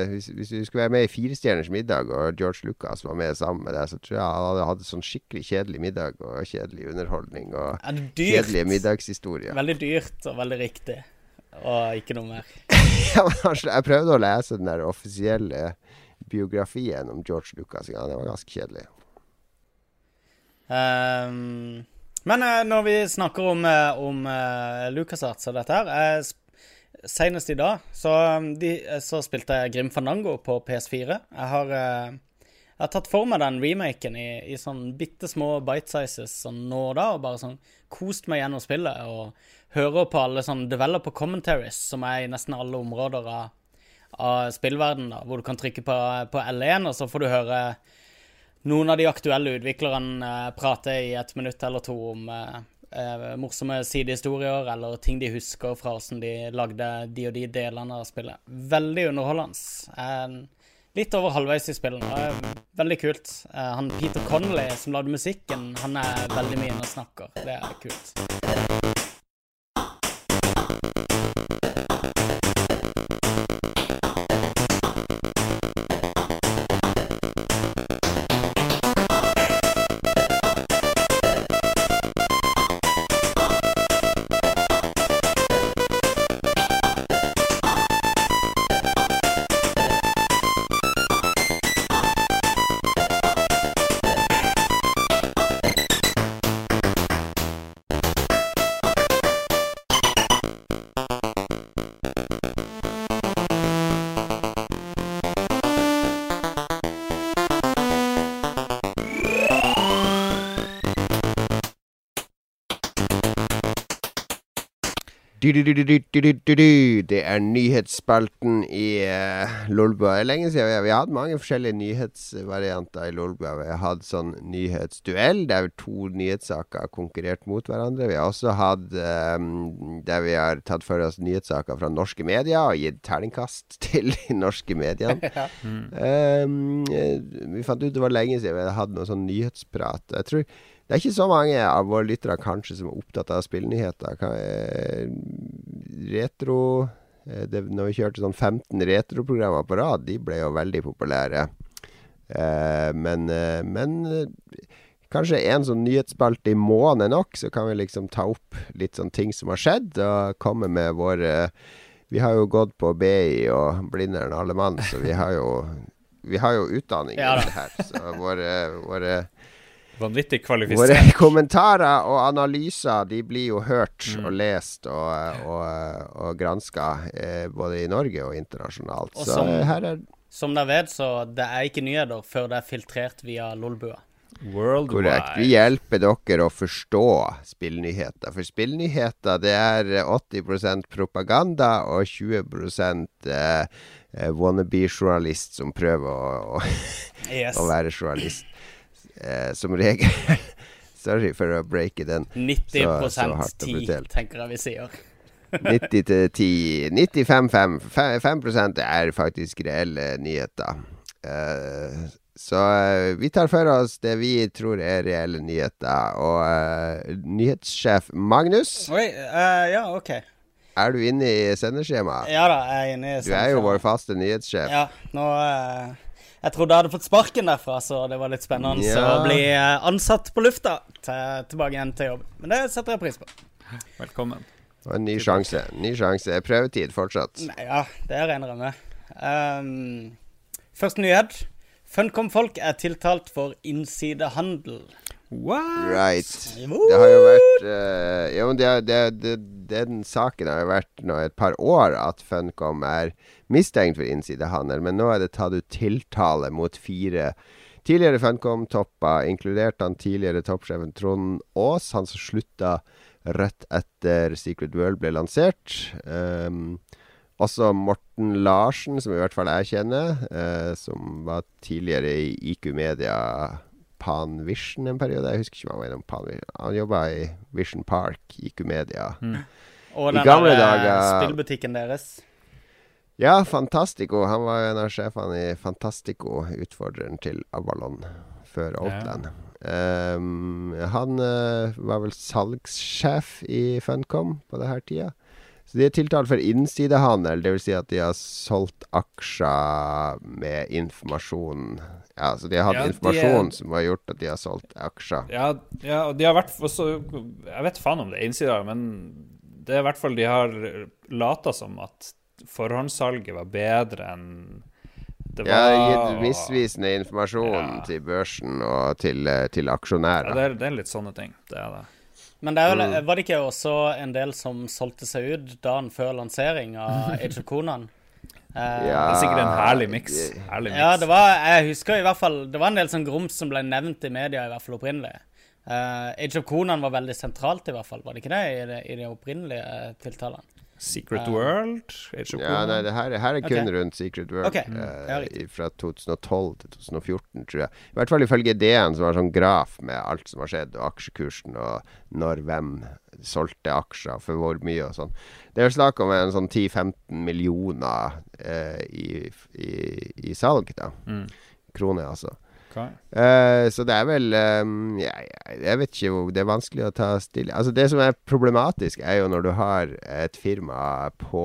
Hvis, hvis du skulle være med i Firestjerners middag, og George Lucas var med sammen med deg, så tror jeg han hadde hatt sånn skikkelig kjedelig middag og kjedelig underholdning og Ja, kjedelige middagshistorier. Veldig dyrt og veldig riktig. Og ikke noe mer. Ja, sl- jeg prøvde å lese den der offisielle biografien om George Lucas. Ja, det var ganske kjedelig. Um, men eh, når vi snakker om, uh, om uh, LucasArts og dette her eh, Senest i dag så, um, de, eh, så spilte jeg Grim Fandango på PS4. Jeg har, eh, jeg har tatt for meg den remaken i, i sånn bitte små bite sizes sånn nå og da, og bare sånn kost meg gjennom spillet og hører på alle sånn developer commentaries som er i nesten alle områder av, av spillverdenen, da, hvor du kan trykke på, på L1, og så får du høre noen av de aktuelle utviklerne eh, prater i et minutt eller to om eh, eh, morsomme sidehistorier eller ting de husker fra hvordan de lagde de og de delene av spillet. Veldig underholdende. Eh, litt over halvveis i spillet. det er veldig kult. Eh, han Peter Connolly som lagde musikken, han er veldig mye inne og snakker. Det er kult. Det er nyhetsspalten i uh, Lolbua. Det er lenge siden vi har, vi har hatt mange forskjellige nyhetsvarianter i Lolbua. Vi har hatt sånn nyhetsduell, der to nyhetssaker har konkurrert mot hverandre. Vi har også hatt um, der vi har tatt for oss nyhetssaker fra norske medier og gitt terningkast til de norske mediene. Um, vi fant ut det var lenge siden vi hadde hatt noe sånn nyhetsprat. Jeg tror det er ikke så mange av våre lyttere kanskje som er opptatt av spillnyheter. Eh, retro eh, det, Når vi kjørte sånn 15 retroprogrammer på rad, de ble jo veldig populære. Eh, men men kanskje en sånn nyhetsspalte i måneden er nok, så kan vi liksom ta opp litt sånn ting som har skjedd, og komme med våre Vi har jo gått på BI og Blindern alle mann, så vi har jo vi har jo utdanning i ja, det her, så våre, våre Vanvittig Våre kommentarer og analyser De blir jo hørt Mm. og lest og, og, og granska eh, både i Norge og internasjonalt. Og Så som- her er Som dere vet, så det er ikke nyheter før det er filtrert via Lolbua. korrekt. Vi hjelper dere å forstå spillnyheter. For spillnyheter det er eh, 80% propaganda og 20 eh, eh, wannabe-journalist som prøver å, å, Yes. å være journalist. Eh, som regel. Sorry for å breake den. 90 så- så hardt 10, brutalt. tenker jeg vi sier. 90 til 10 95 5, 5 er faktisk reelle nyheter. Eh, så eh, vi tar for oss det vi tror er reelle nyheter. Og eh, nyhetssjef Magnus, Oi, eh, ja, OK. er du inne i sendeskjemaet? Ja da, jeg er inne i Du er jo vår faste nyhetssjef. Ja, nå eh, Jeg trodde jeg hadde fått sparken derfra, så det var litt spennende Ja. å bli eh, ansatt på lufta til, tilbake igjen til jobb. Men det setter jeg pris på. Velkommen. Og en ny sjanse. Ny sjanse. Prøvetid fortsatt. Nei, ja, det regner jeg med. Um, første nyhet. Funcom-folk er tiltalt for innsidehandel. What? Right. Det har jo vært uh, Jo, men det, det, det, den saken har jo vært nå et par år at Funcom er mistenkt for innsidehandel, men nå er det tatt ut tiltale mot fire tidligere Funcom-topper, inkludert han tidligere toppsjefen Trond Aas, han som slutta rett etter Secret World ble lansert. Um, også Morten Larsen, som i hvert fall jeg kjenner, uh, som var tidligere i IQ Media Panvision en periode. Jeg husker ikke om han var innom Pan Vision. Han jobba i Vision Park, IQ Media. Og I gamle eh, dager- spillbutikken deres. Ja, Fantastico. Han var jo en av sjefene i Fantastico, utfordreren til Avalon før Outland. Um, han uh, var vel salgssjef i Funcom på denne tida. Så de er tiltalt for innsidehandel, dvs. Si at de har solgt aksjer med informasjon Ja, så de har hatt Ja, informasjon er- som har gjort at de har solgt aksjer. Ja, ja, og de har vært også Jeg vet faen om det er innsider, men det er i hvert fall de har lata som at forhåndssalget var bedre enn det var Ja, gitt misvisende informasjon Ja. til børsen og til, til aksjonærer. Ja, det er, det er litt sånne ting. Det er det. Men det er vel, Mm. var det ikke også en del som solgte seg ut dagen før lansering av Age of Conan? Eh, Det er sikkert en herlig miks. Ja, det var, jeg husker i hvert fall Det var en del sånn grums som ble nevnt i media, i hvert fall opprinnelig. Uh, Age of Conan var veldig sentralt, i hvert fall. Var det ikke det i de, i de opprinnelige eh, tiltalene? Secret World, Ja, nei, det her, her er kun okay. rundt Secret World. Okay. Uh, fra 2012 til 2014, tror jeg. I hvert fall ifølge DN, som har sånn graf med alt som har skjedd, og aksjekursen, og når hvem solgte aksjer for hvor mye og sånn. Det er snakk om en sånn 10-15 millioner uh, i, i, i salg, da. Mm. Kroner, altså. Eh, så det er vel um, jeg, jeg vet ikke hvor Det er vanskelig å ta stille Altså Det som er problematisk, er jo når du har et firma på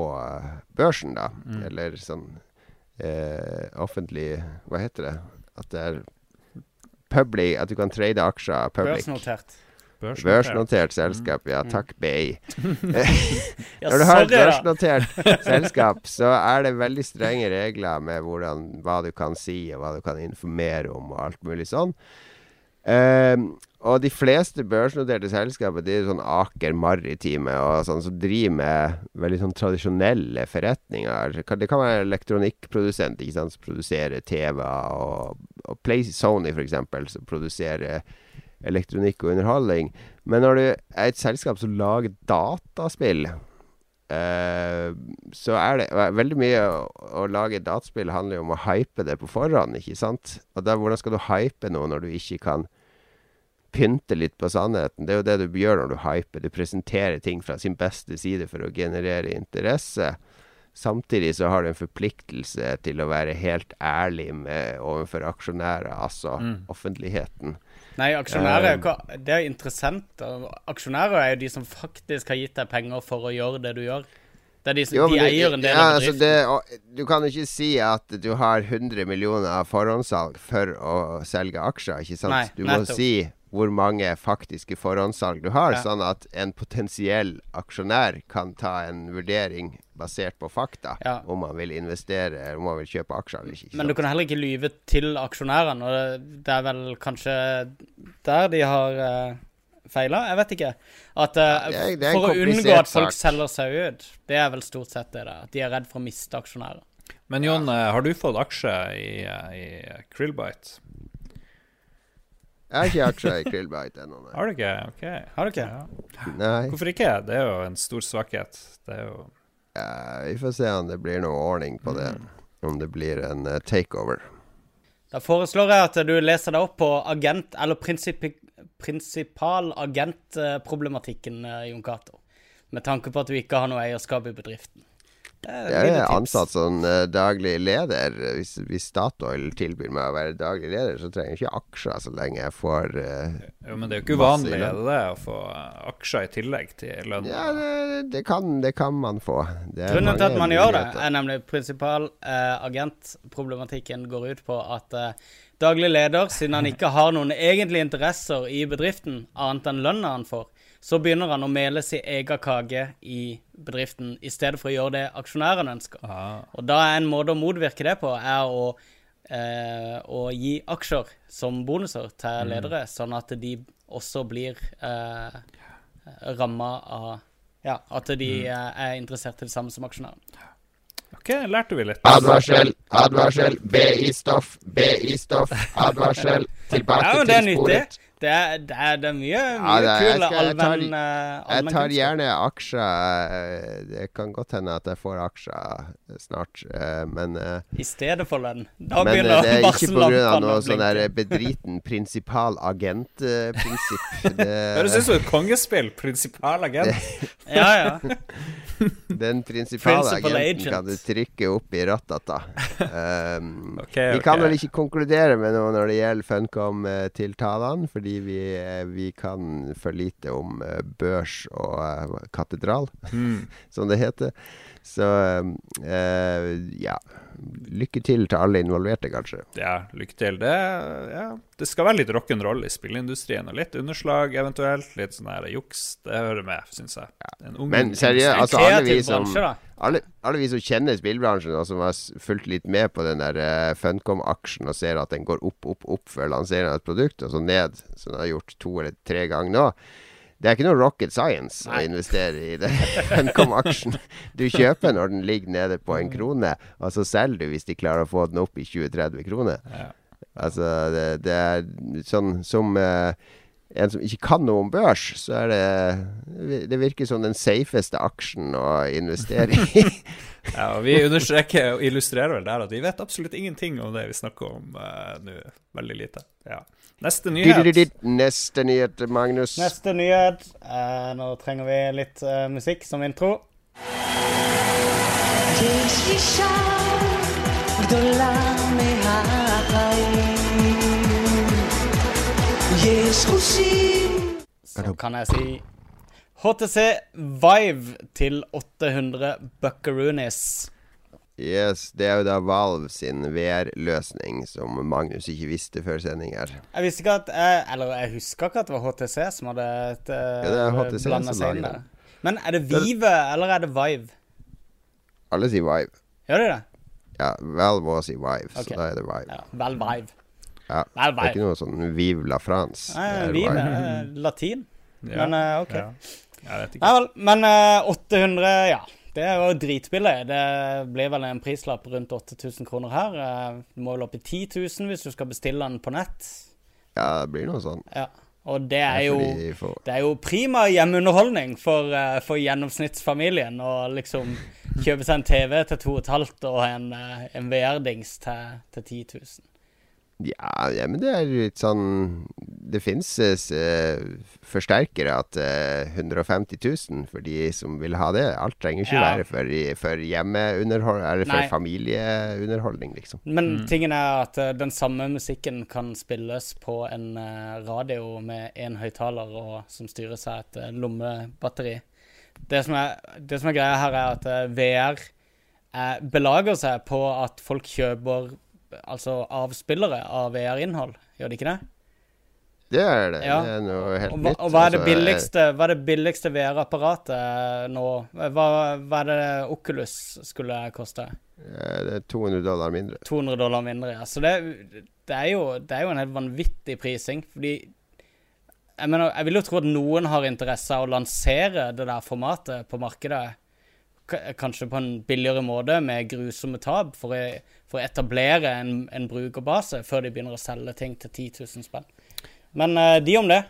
børsen, da. Eller sånn uh, offentlig Hva heter det? At det er public At du kan trade aksjer public. Børsnotert. Børsnotert. Selskap, ja. Takk, BI. Når du har et børsnotert selskap, så er det veldig strenge regler med hvordan, hva du kan si, og hva du kan informere om, og alt mulig sånn. Um, og de fleste børsnoterte selskaper Det er sånn Aker Maritime og sånn som driver med veldig sånn tradisjonelle forretninger. Det kan, det kan være elektronikkprodusent ikke sant, som produserer TV-er, og, og Play Sony f.eks., som produserer elektronikk og underholdning. Men når du er et selskap som lager dataspill eh, så er det veldig mye å, å lage dataspill handler jo om å hype det på forhånd, ikke sant? Og da, hvordan skal du hype noe når du ikke kan pynte litt på sannheten? Det er jo det du gjør når du hyper. Du presenterer ting fra sin beste side for å generere interesse. Samtidig så har du en forpliktelse til å være helt ærlig med, overfor aksjonærer, altså offentligheten. Nei, aksjonærer er jo ikke Det er interessant. Aksjonærer er jo de som faktisk har gitt deg penger for å gjøre det du gjør. Det er de som Jo, de eier en del ja, av altså det, og, du kan jo ikke si at du har 100 millioner av forhåndssalg for å selge aksjer, ikke sant? Nei, du må nettopp. si hvor mange faktiske forhåndssalg du har, Ja. sånn at en potensiell aksjonær kan ta en vurdering basert på fakta Ja. om man vil investere, om man vil kjøpe aksjer eller ikke. ikke Men du kan heller ikke lyve til aksjonærene, og det, er vel kanskje der de har uh, feila? Jeg vet ikke. At uh, det er- det er For å unngå at folk sak. selger seg ut, det er vel stort sett det der. At de er redd for å miste aksjonærer. Men Jon, ja. har du fått aksje i, eh, i Krillbite? Jeg har ikke aksjer i Krillbite ennå, nei. Har du ikke? Ok. Har du ikke? Ja. nei. Hvorfor ikke? Det er jo en stor svakhet. Det er jo Ja, vi får se om det blir noe ordning på det. Om det blir en uh, takeover. Da foreslår jeg at du leser deg opp på agent, eller prinsipalagentproblematikken, prinsipal agentproblematikken, eh, Jon Cato. Med tanke på at du ikke har noe eierskap i bedriften. Er Jeg er ansatt som eh, daglig leder. Hvis, hvis Statoil tilbyr meg å være daglig leder, så trenger jeg ikke aksjer så lenge jeg får uh, Jo, men det er jo ikke uvanlig det, å få eh, aksjer i tillegg til lønn. Ja, det, det, kan, det kan man få. Det er Grunnen til at man gjør det, er nemlig prinsipal uh, agentproblematikken går ut på at uh, daglig leder, siden han ikke har noen egentlige interesser i bedriften annet enn lønna han får, så begynner han å mele sin egen kake i bedriften i stedet for å gjøre det aksjonærene ønsker. Ah. Og da er en måte å motvirke det på, er å, eh, å gi aksjer som bonuser til ledere, sånn at de også blir eh, ramma av Ja, at de mm. er interessert i det samme som aksjonæren. Ok, lærte vi litt. Advarsel, advarsel, BI-stoff, BI-stoff, advarsel. Tilbake Ja, men det er til nyttig. sporet. Det er, det er, det er mye, mye Ja, det er- jeg kul skal- jeg tar- allmenn eh, Jeg tar gjerne aksjer. Det kan godt hende at jeg får aksjer snart, eh, men eh, I stedet for lønn. Da Men begynner varsellampene det er ikke pga. noe sånn der bedriten prinsipal agent-prinsipp. Høres ut som et kongespill. Prinsipal agent. Ja, ja. Den prinsipale Principal agenten agent. kan du trykke opp i rattata. Um, Ok, Vi kan vel ikke konkludere med noe når det gjelder Funcom-tiltalene, fordi vi, eh, vi kan for lite om eh, børs og katedral, Mm. som det heter. Så eh, ja. Lykke til til alle involverte, kanskje. Ja, lykke til. Det, ja, det skal være litt rock'n'roll i spillindustrien. Og litt underslag eventuelt. Litt sånn her juks. Det hører med, syns jeg. En ung Men seriøst, altså alle vi som alle, alle vi som kjenner spillbransjen, og som har fulgt litt med på den der uh, Funcom-aksjen og ser at den går opp, opp, opp før lanseringen av et produkt, og så ned, som den har gjort to eller tre ganger nå. Det er ikke noe rocket science å investere i den Funcom-aksjen. Du kjøper når den ligger nede på en krone, og så selger du hvis de klarer å få den opp i 20-30 kroner. Ja. Altså, det, det er sånn som uh, en som ikke kan noe om børs, så er det Det virker som den safeste aksjen å investere i. Ja, og Vi understreker og illustrerer vel der at vi vet absolutt ingenting om det vi snakker om uh, nå. Veldig lite. Ja. Neste nyhet. Neste nyhet, Magnus. Neste nyhet. Eh, nå trenger vi litt eh, musikk som intro. Så kan jeg si HTC Vive til 800 buckaroonies. Yes, Det er jo da Valve sin VR-løsning, som Magnus ikke visste før sending her. Jeg visste ikke at eh, Eller jeg husker ikke at det var HTC som hadde et, Ja, det er HTC blandet seg inn der. Men er det Vive, eller er det Vive? Alle sier Vive. Gjør de det? Ja, Valve også sier Vive, okay. så da er det Vive. Ja, vel Vive. Ja, Det er ikke noe sånn Vive la France. Nei, Vive er latin. Ja. Men eh, OK. Ja. Jeg vet ikke. Nei vel. Men eh, 800, ja. Det er jo dritbillig. Det blir vel en prislapp rundt 8000 kroner her. Eh, Du må vel opp i 10 000 hvis du skal bestille den på nett. Ja, det blir noe sånn. Ja. Og det er jo Det er jo prima hjemmeunderholdning for, eh, for gjennomsnittsfamilien å liksom kjøpe seg en TV til 2500 og en, eh, en VR-dings til, til 10 000. Ja, ja, men det er litt sånn Det fins uh, forsterkere til uh, 150 000 for de som vil ha det. Alt trenger ikke Ja. være for, for hjemmeunderhold Eller for Nei. familieunderholdning, liksom. Men tingen er at eh, den samme musikken kan spilles på en eh, radio med én høyttaler som styres av et eh, lommebatteri. Det som, er, det som er greia her, er at eh, VR eh, belager seg på at folk kjøper altså avspillere av VR-innhold. Gjør de ikke det? Det er det. Ja. Det er noe helt Og nytt. og hva er det Altså, billigste, billigste VR-apparatet eh, nå? Hva, hva er det Oculus skulle koste? eh, Det er 200 dollar mindre. 200 dollar mindre, ja. Så det, det, er jo, det er jo en helt vanvittig prising. Fordi jeg, mener, jeg vil jo tro at noen har interesse av å lansere det der formatet på markedet. Kanskje på en billigere måte, med grusomme tap, for for å etablere en, en brukerbase før de begynner å selge ting til 10 000 spenn. Men uh, de om det.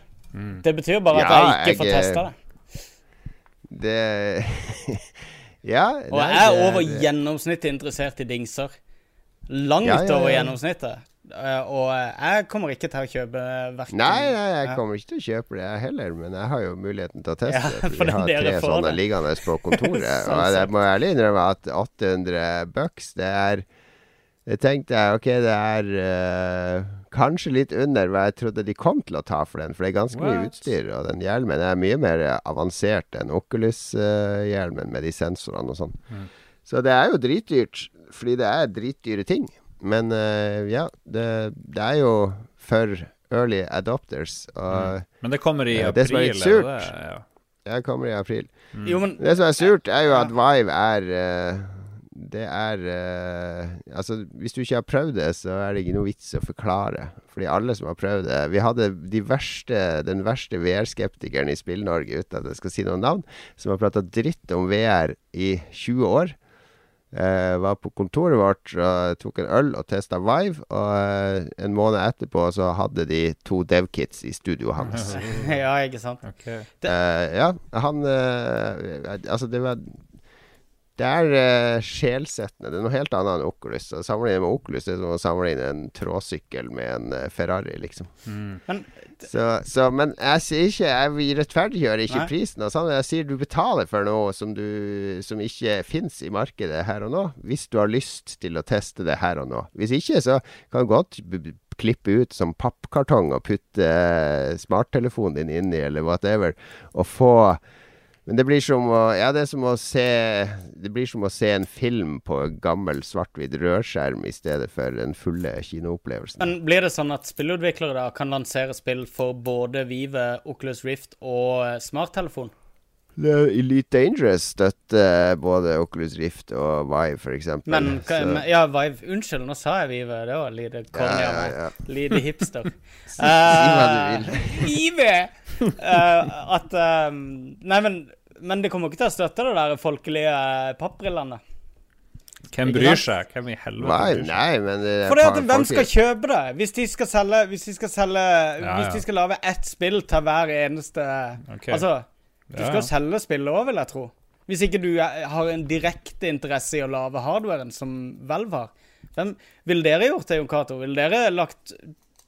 Det betyr bare at Ja, jeg ikke får jeg- testa det. Det Ja. Og jeg er over det- gjennomsnittet interessert i dingser. Langt Ja, ja, over gjennomsnittet. Eh, og jeg kommer ikke til å kjøpe verken Nei, nei, jeg kommer ikke til å kjøpe det jeg heller, men jeg har jo muligheten til å teste Ja, det. For jeg har tre sånne det. liggende på kontoret. Sånn og jeg må ærlig innrømme at 800 bucks, det er Det tenkte jeg, ok, det er uh, kanskje litt under hva jeg trodde de kom til å ta for den, for det er ganske mye utstyr. Og den hjelmen er mye mer avansert enn Oculus-hjelmen med de sensorene og sånn. Mm. Så det er jo dritdyrt, fordi det er dritdyre ting. Men uh, ja, det, det er jo for early adopters. Og Men det kommer i Ja, april. det som er litt surt. det? Ja. det kommer i april. Jo, men Det som er surt, er jo at Vive er eh, Det er eh, Altså, hvis du ikke har prøvd det, så er det ikke noe vits å forklare. Fordi alle som har prøvd det Vi hadde de verste, den verste VR-skeptikeren i Spill-Norge, uten at jeg skal si noen navn, som har prata dritt om VR i 20 år. eh, var på kontoret vårt og tok en øl og testa Vive. Og eh, en måned etterpå så hadde de to devkits i studioet hans. ja, ikke sant. Ok. Eh, ja, han eh, Altså, det var Det er uh, sjelsettende. Det er noe helt annet enn Oculus. Å sammenligne med Oculus det er som å sammenligne en tråsykkel med en uh, Ferrari, liksom. Men Så, så, men jeg sier ikke Jeg rettferdiggjør ikke Nei. prisen. Og sånn. Jeg sier du betaler for noe som, du, som ikke fins i markedet her og nå, hvis du har lyst til å teste det her og nå. Hvis ikke, så kan du godt klippe ut som pappkartong og putte uh, smarttelefonen din inni, eller whatever, og få men det blir som å Ja, det er som å se Det blir som å se en film på gammel svart-hvitt rødskjerm i stedet for den fulle kinoopplevelsen. Men blir det sånn at spillutviklere da kan lansere spill for både Vive, Oculus Rift og eh, smarttelefon? Elite Dangerous støtter både Oculus Rift og Vive, f.eks. Men hva- men- ja, Vive Unnskyld, nå sa jeg Vive. Det var lite corny av meg. Lite hipster. Si hva du vil. Eh, Vive! Eh, at eh, Nei, men, men det kommer ikke til å støtte det der folkelige eh, pappbrillene. Hvem bryr seg? Hvem i helvete Nei, bryr seg? nei, men det er Fordi at, hvem folk- skal kjøpe det? Hvis de skal selge Hvis de skal selge Ja, Hvis ja. de skal lage ett spill til hver eneste okay. Altså, du Ja, skal ja. selge spillet òg, vil jeg tro. Hvis ikke du er- har en direkte interesse i å lage hardwaren som Valve har. Hvem Ville dere gjort det, Jon Cato? Ville dere lagt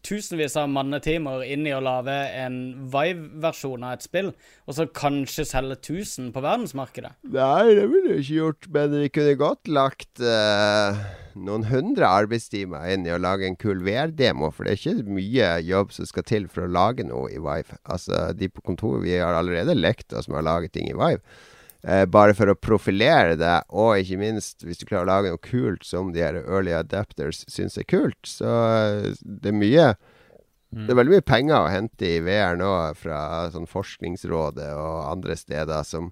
tusenvis av mannetimer inn i å lage en Vive-versjon av et spill, og så kanskje selge 1000 på verdensmarkedet? Nei, det ville jeg ikke gjort, men vi kunne godt lagt uh, noen hundre arbeidstimer inn i å lage en kul VR-demo, for det er ikke mye jobb som skal til for å lage noe i Vive. Altså, de på kontoret, vi har allerede lekt oss med å lage ting i Vive. Eh, bare for å profilere det, og ikke minst hvis du klarer å lage noe kult som de her early adapters syns er kult, så eh, det er mye det er veldig mye penger å hente i VR nå fra sånn Forskningsrådet og andre steder som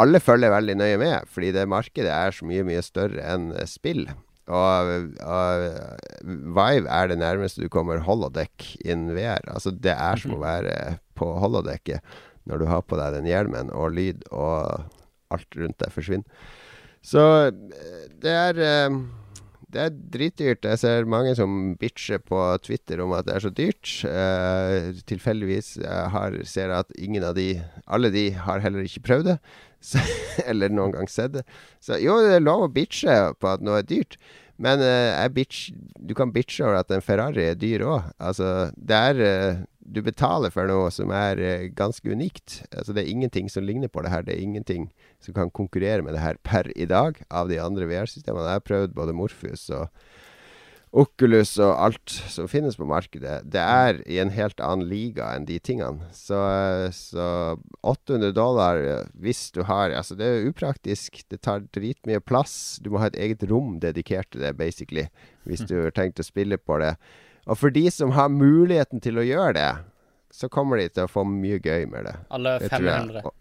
alle følger veldig nøye med, fordi det markedet er så mye, mye større enn spill. Og, og Vive er det nærmeste du kommer holodeck innen VR. Altså, det er som å være på holodekket når du har på deg den hjelmen, og lyd og alt rundt deg forsvinner. Så eh, det er eh, det er dritdyrt. Jeg ser mange som bitcher på Twitter om at det er så dyrt. Eh, tilfeldigvis har, ser jeg at ingen av de Alle de har heller ikke prøvd det. Så, eller noen gang sett det. Så jo, det er lov å bitche på at noe er dyrt. Men eh, bitch, du kan bitche over at en Ferrari er dyr òg. Altså, det er eh, Du betaler for noe som er eh, ganske unikt. Altså, det er ingenting som ligner på det her. Det er ingenting som kan konkurrere med det her per i dag av de andre VR-systemene. Jeg har prøvd både Morpheus og Oculus og alt som finnes på markedet. Det er i en helt annen liga enn de tingene. Så, så 800 dollar eh, hvis du har Altså, det er upraktisk. Det tar dritmye plass. Du må ha et eget rom dedikert til det, basically, hvis du har tenkt å spille på det. Og for de som har muligheten til å gjøre det, så kommer de til å få mye gøy med det. Alle Det 500. Og-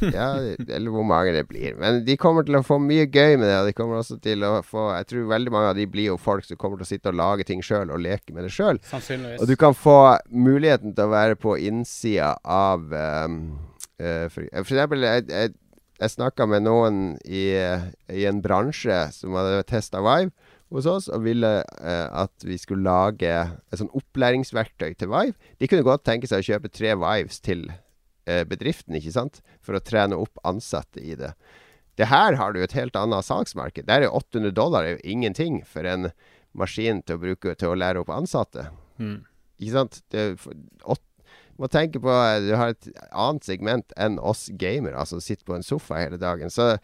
Ja, eller hvor mange det blir. Men de kommer til å få mye gøy med det. Og de kommer også til å få Jeg tror veldig mange av de blir jo folk som kommer til å sitte og lage ting sjøl og leke med det sjøl. Og du kan få muligheten til å være på innsida av um, uh, for, for eksempel, jeg, jeg, jeg snakka med noen i, i en bransje som hadde testa Vive hos oss, og ville eh, at vi skulle lage et sånn opplæringsverktøy til Vive. De kunne godt tenke seg å kjøpe tre Vives til eh, bedriften, ikke sant? For å trene opp ansatte i det. Det her har du et helt annet salgsmarked. Der er 800 dollar er jo ingenting for en maskin til å bruke til å lære opp ansatte. Mm. Ikke sant? Det, for, må tenke på eh, Du har et annet segment enn oss gamere, altså sitter på en sofa hele dagen. Så,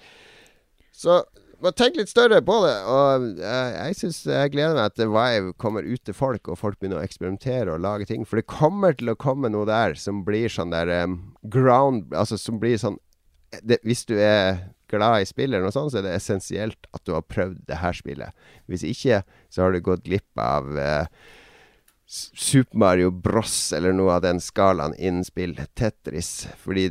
så må tenke litt større på det. Og uh, jeg synes jeg gleder meg til Vive kommer ut til folk, og folk begynner å eksperimentere og lage ting. For det kommer til å komme noe der som blir sånn der um, ground Altså som blir sånn det, Hvis du er glad i spill eller noe sånt, så er det essensielt at du har prøvd det her spillet. Hvis ikke, så har du gått glipp av uh, Super Mario Bros. eller noe av den skalaen innen spill. Tetris. Fordi,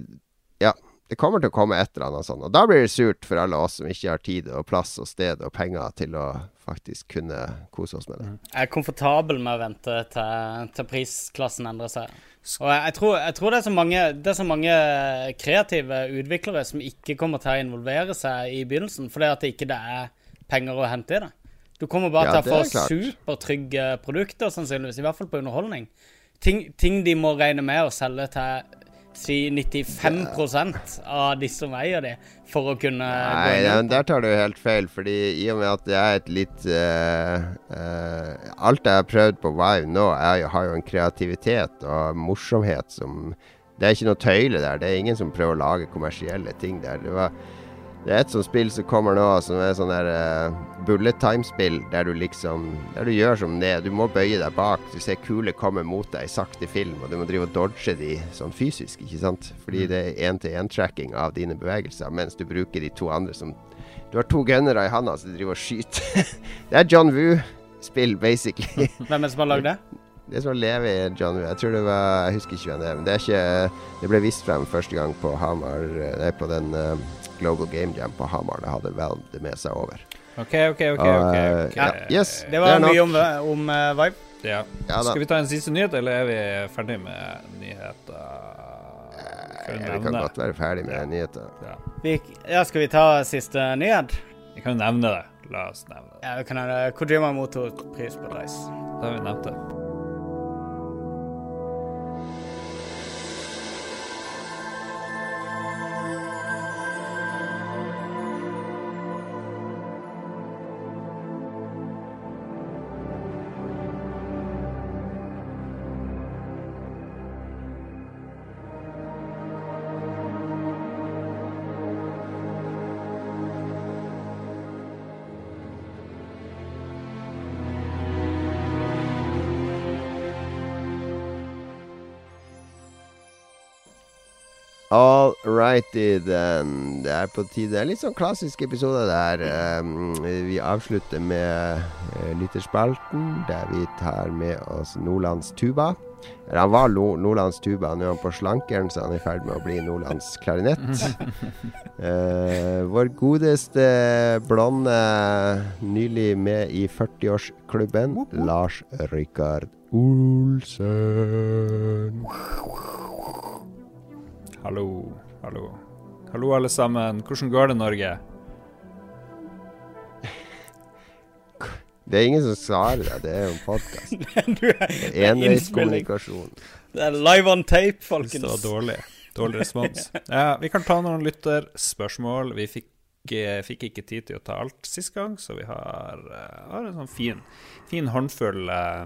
ja Det kommer til å komme et eller annet sånt. Og da blir det surt for alle oss som ikke har tid og plass og sted og penger til å faktisk kunne kose oss med det. Jeg er komfortabel med å vente til, til prisklassen endrer seg. Og jeg, jeg, tror, jeg tror det, er så mange, det er så mange kreative utviklere som ikke kommer til å involvere seg i begynnelsen, fordi at det ikke er penger å hente i det. Du kommer bare Ja, til å få supertrygge produkter, sannsynligvis. I hvert fall på underholdning. Ting, ting de må regne med å selge til si 95 av de som eier de, for å kunne Nei, ja, der tar du helt feil. Fordi i og med at det er et litt uh, uh, Alt jeg har prøvd på Vive nå, er, har jo en kreativitet og morsomhet som Det er ikke noe tøyle der. Det er ingen som prøver å lage kommersielle ting der. Det, var, det er et sånt spill som kommer nå, som er sånn der uh, bullet time-spill, der du liksom Der du gjør som det. Du må bøye deg bak. Du ser kule komme mot deg i sakte film, og du må drive og dodge de sånn fysisk, ikke sant? Fordi det er én-til-én-tracking av dine bevegelser, mens du bruker de to andre som Du har to gunnere i handa som driver og skyter. det er John Woo-spill, basically. Hvem er det som har lagd det? Det som lever i John Woo. Jeg tror det var Jeg husker ikke hvem det er, men det er ikke Det ble vist frem første gang på Hamar Nei, på den eh, Global Game Jam på Hamar. Det hadde Valve det med seg over. OK, OK, OK. okay, ok, eh, ja, yes. Det Det var er nok. mye om, om uh, Vibe. Ja. Ja da. Skal vi ta en siste nyhet, eller er vi ferdig med nyheter? Vi Ja, vi kan godt være ferdig med nyheter. Ja. Ja, skal vi ta siste nyhet? Vi kan jo nevne det. La oss nevne det. Ja, vi kan ha. Kojima mottok pris på Dice. Da har vi nevnt det. All righty. Det er på tide. Litt sånn klassisk episode der. Um, vi avslutter med uh, lytterspalten, der vi tar med oss Nordlands tuba. Han var Nordlands tuba, nå er han på slankeren, så han er i ferd med å bli Nordlands klarinett. Eh, vår godeste blonde, nylig med i 40-årsklubben, Lars Rikard Olsen. Hallo, hallo. Hallo, alle sammen. Hvordan går det, Norge? Det er ingen som svarer deg, det er jo en podkast. Enveiskommunikasjon. Det er live on tape, folkens. det var dårlig. Dårlig respons. Ja, vi kan ta noen lytterspørsmål. Vi fikk, fikk ikke tid til å ta alt sist gang, så vi har, eh, har en sånn fin, fin håndfull eh,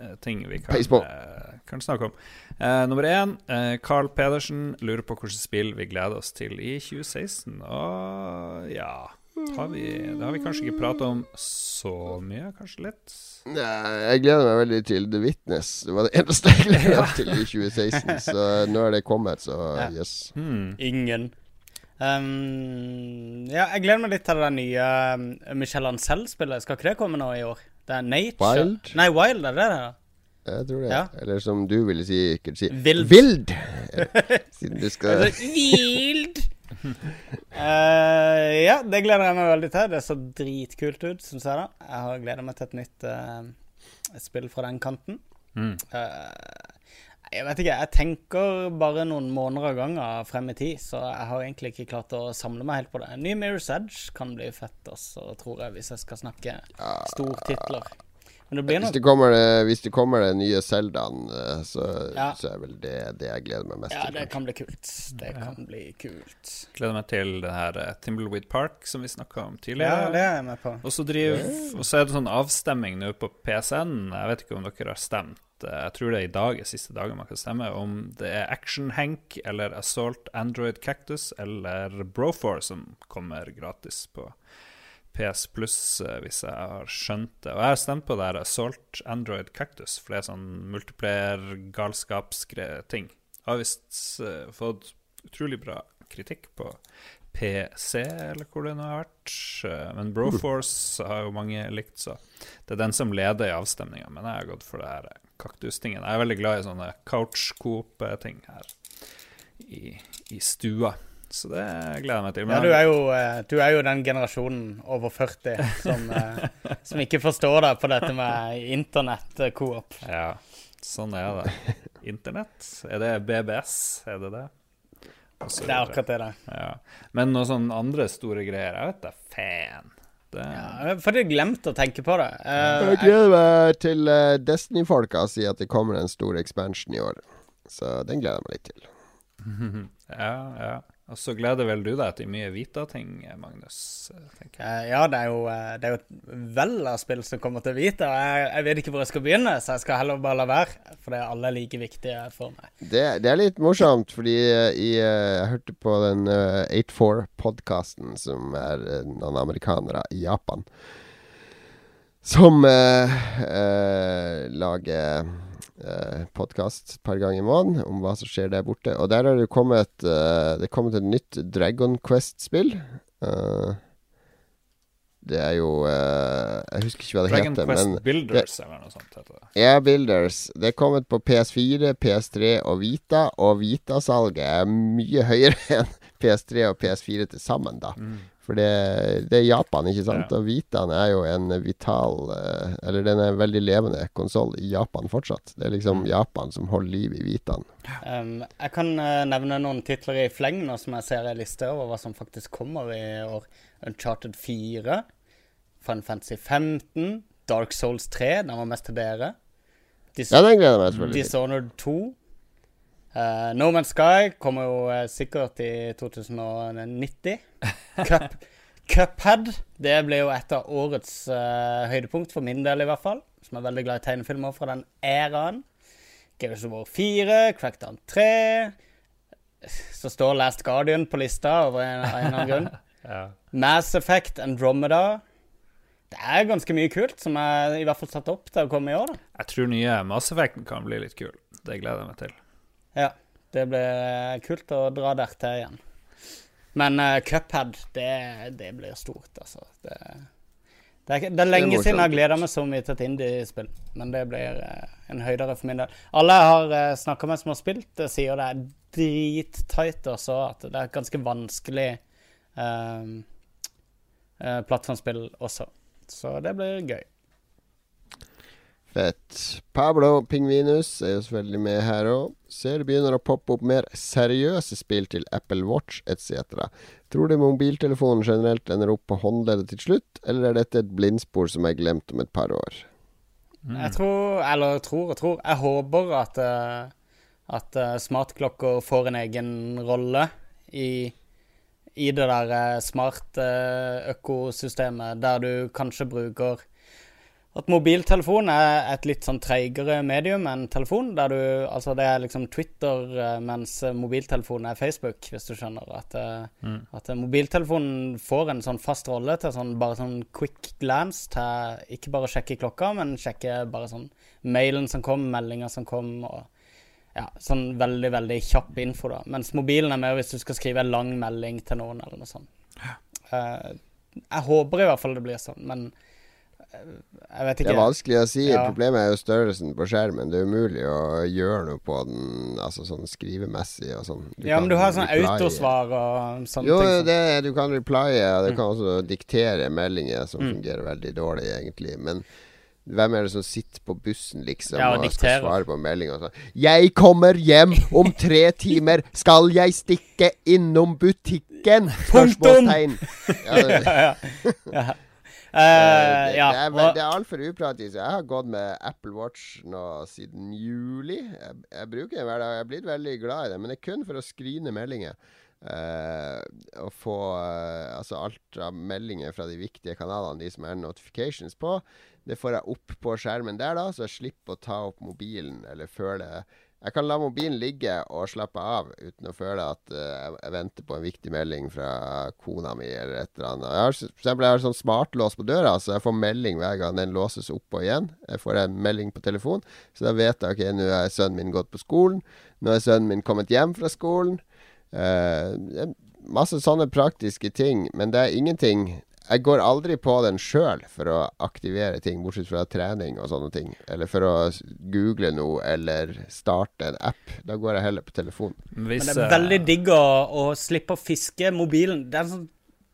eh, ting vi kan, uh, eh, kan snakke om. Uh, nummer én, eh, Carl Pedersen lurer på hvilket spill vi gleder oss til i 2016. Og ja har vi, Det har vi kanskje ikke pratet om så mye, kanskje litt. Nei, jeg gleder meg veldig til The Witness. Det var det eneste jeg gleder meg til i 2016. Så nå er det kommet, så yes. Hmm. Ingen. Um, ja, jeg gleder meg litt til det der nye um, Michel Ancel-spillet. Skal ikke det komme nå i år? Det er Nature Wild? Nei, Wild, er det det? Jeg tror det. Ja. Eller som du ville si, ikke si Vild. Vild! Siden du skal Vild! uh, ja, det gleder jeg meg veldig til. Det så dritkult ut, syns jeg. da Jeg har gleda meg til et nytt uh, spill fra den kanten. Mm. Eh, jeg vet ikke, jeg tenker bare noen måneder av gangen frem i tid, så jeg har egentlig ikke klart å samle meg helt på det. Ny Mirror's Edge kan bli fett, også, tror jeg, hvis jeg skal snakke stortitler. Men det blir hvis det, kommer det, hvis det kommer det nye Zeldaen, eh, så, Ja. så er vel det det jeg gleder meg mest Ja, til. det kan bli kult. Det kan bli kult. Gleder meg til det her eh, Timbleweed Park som vi snakka om tidligere. Ja, det er jeg med på. Og så driver Og så er det sånn avstemming nå på PSN. Jeg vet ikke om dere har stemt. Eh, Jeg tror det er i dag er siste dagen man kan stemme. Om det er Action Hank eller Assault Android Cactus eller Brofor som kommer gratis på PS Pluss, eh, hvis jeg har skjønt det. Og jeg har stemt på det her Assault Android Cactus, for det er sånn multiplayer-galskapsting. Har visst eh, fått utrolig bra kritikk på PC, eller hvor det nå har vært. Men Broforce har jo mange likt, så det er den som leder i avstemninga. Men jeg har gått for det her kaktustingen. Jeg er veldig glad i sånne couch-coop-ting her i, i stua. Så det gleder jeg meg til. Ja, du er jo, eh, du er jo den generasjonen over 40 som, eh, som ikke forstår deg på dette med internett-coop. Ja, sånn er det. Internett? Er det BBS? Er det det? Det er akkurat det det. Ja. Men noen sånne andre store greier Jeg vet da fan. Det, Ja, jeg har faktisk glemt å tenke på det. Uh, Jeg gleder meg til uh, Destiny-folka sier at det kommer en stor expansion i år. Så den gleder jeg meg litt til. ja, ja. Og så gleder vel du deg til mye Vita-ting, Magnus? tenker jeg. Eh, Ja, det er, jo, eh, det er jo et vell av spill som kommer til Vita. Jeg, jeg vet ikke hvor jeg skal begynne, så jeg skal heller bare la være. For det er alle like viktige for meg. Det, det er litt morsomt, fordi jeg, eh, jeg hørte på den uh, 84-podkasten, som er noen amerikanere i Japan, som eh, eh, lager uh, podkast et par ganger i måneden om hva som skjer der borte. Og der har det kommet, eh, det kommet et nytt Dragon Quest-spill. Eh, det er jo eh, Jeg husker ikke hva det Dragon heter. Quest men Builders eller noe sånt heter det. Ja, Builders. Det er kommet på PS4, PS3 og Vita, og Vita-salget er mye høyere enn PS3 og PS4 til sammen, da. For det, det er Japan, ikke sant? Ja. Og Vitaen er jo en vital eh, Eller den er en veldig levende konsoll i Japan fortsatt. Det er liksom Japan som holder liv i Vitaen. Um, jeg kan eh, nevne noen titler i fleng nå som jeg ser ei liste over hva som faktisk kommer i år. Uncharted 4, Fun Fantasy 15, Dark Souls 3, den var mest til dere. Dis Ja, den gleder jeg meg selvfølgelig til. Dishonored 2. Eh, no Man's Sky kommer jo uh, sikkert i 2090. Cup, Cuphead det blir jo et av årets uh, høydepunkt, for min del i hvert fall. Som er veldig glad i tegnefilmer fra den æraen. Gears of War 4, Crackdown 3 Så står Last Guardian på lista over en, en eller annen grunn. Ja. Mass Effect Andromeda. Det er ganske mye kult som er i hvert fall satt opp til å komme i år. da. Jeg tror nye Mass Effecten kan bli litt kul. Det gleder jeg meg til. Ja, det blir kult å dra der til igjen. Men uh, Cuphead, det, det blir stort, altså. Det, det, er, det er lenge siden jeg har gleda meg så mye til et indiespill, men det blir uh, en høydere for min del. Alle jeg har uh, snakka med som har spilt det, sier det er drittight også, at det er et ganske vanskelig uh, eh, plattformspill også. Så det blir gøy. Fett. Pablo Pingvinus er jo selvfølgelig med her òg. Ser det begynner å poppe opp mer seriøse spill til Apple Watch etc. Tror du mobiltelefonen generelt ender opp på håndleddet til slutt, eller er dette et blindspor som er glemt om et par år? Jeg tror, eller tror og tror Jeg håper at, eh, at eh, smartklokker får en egen rolle i, i det der eh, smart-økosystemet, der du kanskje bruker at mobiltelefon er et litt sånn treigere medium enn telefon. Der du, altså det er liksom Twitter, eh, mens mobiltelefonen er Facebook, hvis du skjønner. At, mm. at eh, mobiltelefonen får en sånn fast rolle til sånn bare sånn quick glance til ikke bare sjekke klokka, men sjekke bare sånn mailen som kom, meldinger som kom, og ja, sånn veldig, veldig kjapp info, da. Mens mobilen er mer hvis du skal skrive en lang melding til noen, eller noe sånt. Eh, jeg håper i hvert fall det blir sånn, men eh, jeg vet Det er vanskelig å si. Ja. Problemet er jo størrelsen på skjermen. Det er umulig å gjøre noe på den Altså sånn skrivemessig og sånn. ja, men du har sånn replye. autosvar og sånne Jo, ting. Jo, det, du kan replye, og du Mm. kan også diktere meldinger, som Mm. fungerer veldig dårlig, egentlig. Men hvem er det som sitter på bussen, liksom, Ja, og og skal svare på meldinger og sånn? 'Jeg kommer hjem om tre timer. Skal jeg stikke innom butikken?' Punktum! Ja, det, ja, ja. Eh, Eh, det, ja. det er, og- det er altfor upraktisk. Jeg har gått med Apple Watch nå siden juli. Jeg, jeg bruker den hver dag. Jeg er blitt veldig glad i det, men det er kun for å skrine meldinger. Uh, og få uh, altså alt av meldinger fra de viktige kanalene, de som er notifications på. Det får jeg opp på skjermen der, da, så jeg slipper å ta opp mobilen eller føle Jeg kan la mobilen ligge og slappe av uten å føle at uh, jeg, venter på en viktig melding fra kona mi eller et eller annet. Jeg har, for eksempel, jeg har sånn smartlås på døra, så jeg får melding hver gang den låses opp og igjen. Jeg får en melding på telefon, så da vet jeg ok, nå har sønnen min gått på skolen. Nå er sønnen min kommet hjem fra skolen. Uh, masse sånne praktiske ting, men det er ingenting jeg går aldri på den sjøl for å aktivere ting, bortsett fra trening og sånne ting. Eller for å google noe, eller starte en app. Da går jeg heller på telefonen. Hvis, Men det er eh, veldig digg å, å slippe å fiske mobilen. Det er, en sånn,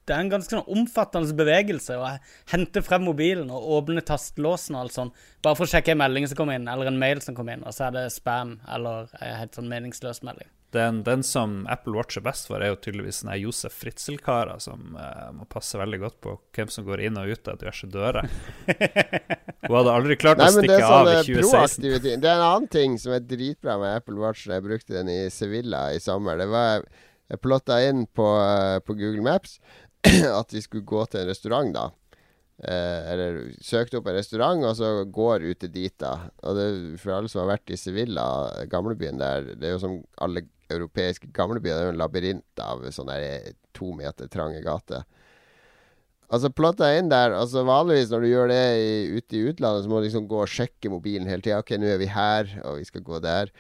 det er en ganske sånn omfattende bevegelse å hente frem mobilen og åpne tastelåsen og alt sånn. Bare for å sjekke en melding som kommer inn, eller en mail som kommer inn, og så er det spam eller en helt sånn meningsløs melding. Den, den som Apple Watch er best for, er jo tydeligvis sånne Josef Fritzel-karer som uh, må passe veldig godt på hvem som går inn og ut av diverse dører. Hun hadde aldri klart Nei, å stikke av i 2016. Det er en annen ting som er dritbra med Apple Watch. Jeg brukte den i Sevilla i sommer. Det var Jeg plotta inn på, eh, på Google Maps at vi skulle gå til en restaurant, da. Eh, eller søkte opp en restaurant, og så går ute dit, da. Og det, for alle som har vært i Sevilla, gamlebyen der, det er jo som alle europeiske gamlebyer, det er jo en labyrint av sånne to meter trange gater. Altså plotta inn der Altså Vanligvis når du gjør det i, ute i utlandet, så må du liksom gå og sjekke mobilen hele tida. Ok, nå er vi her, og vi skal gå der.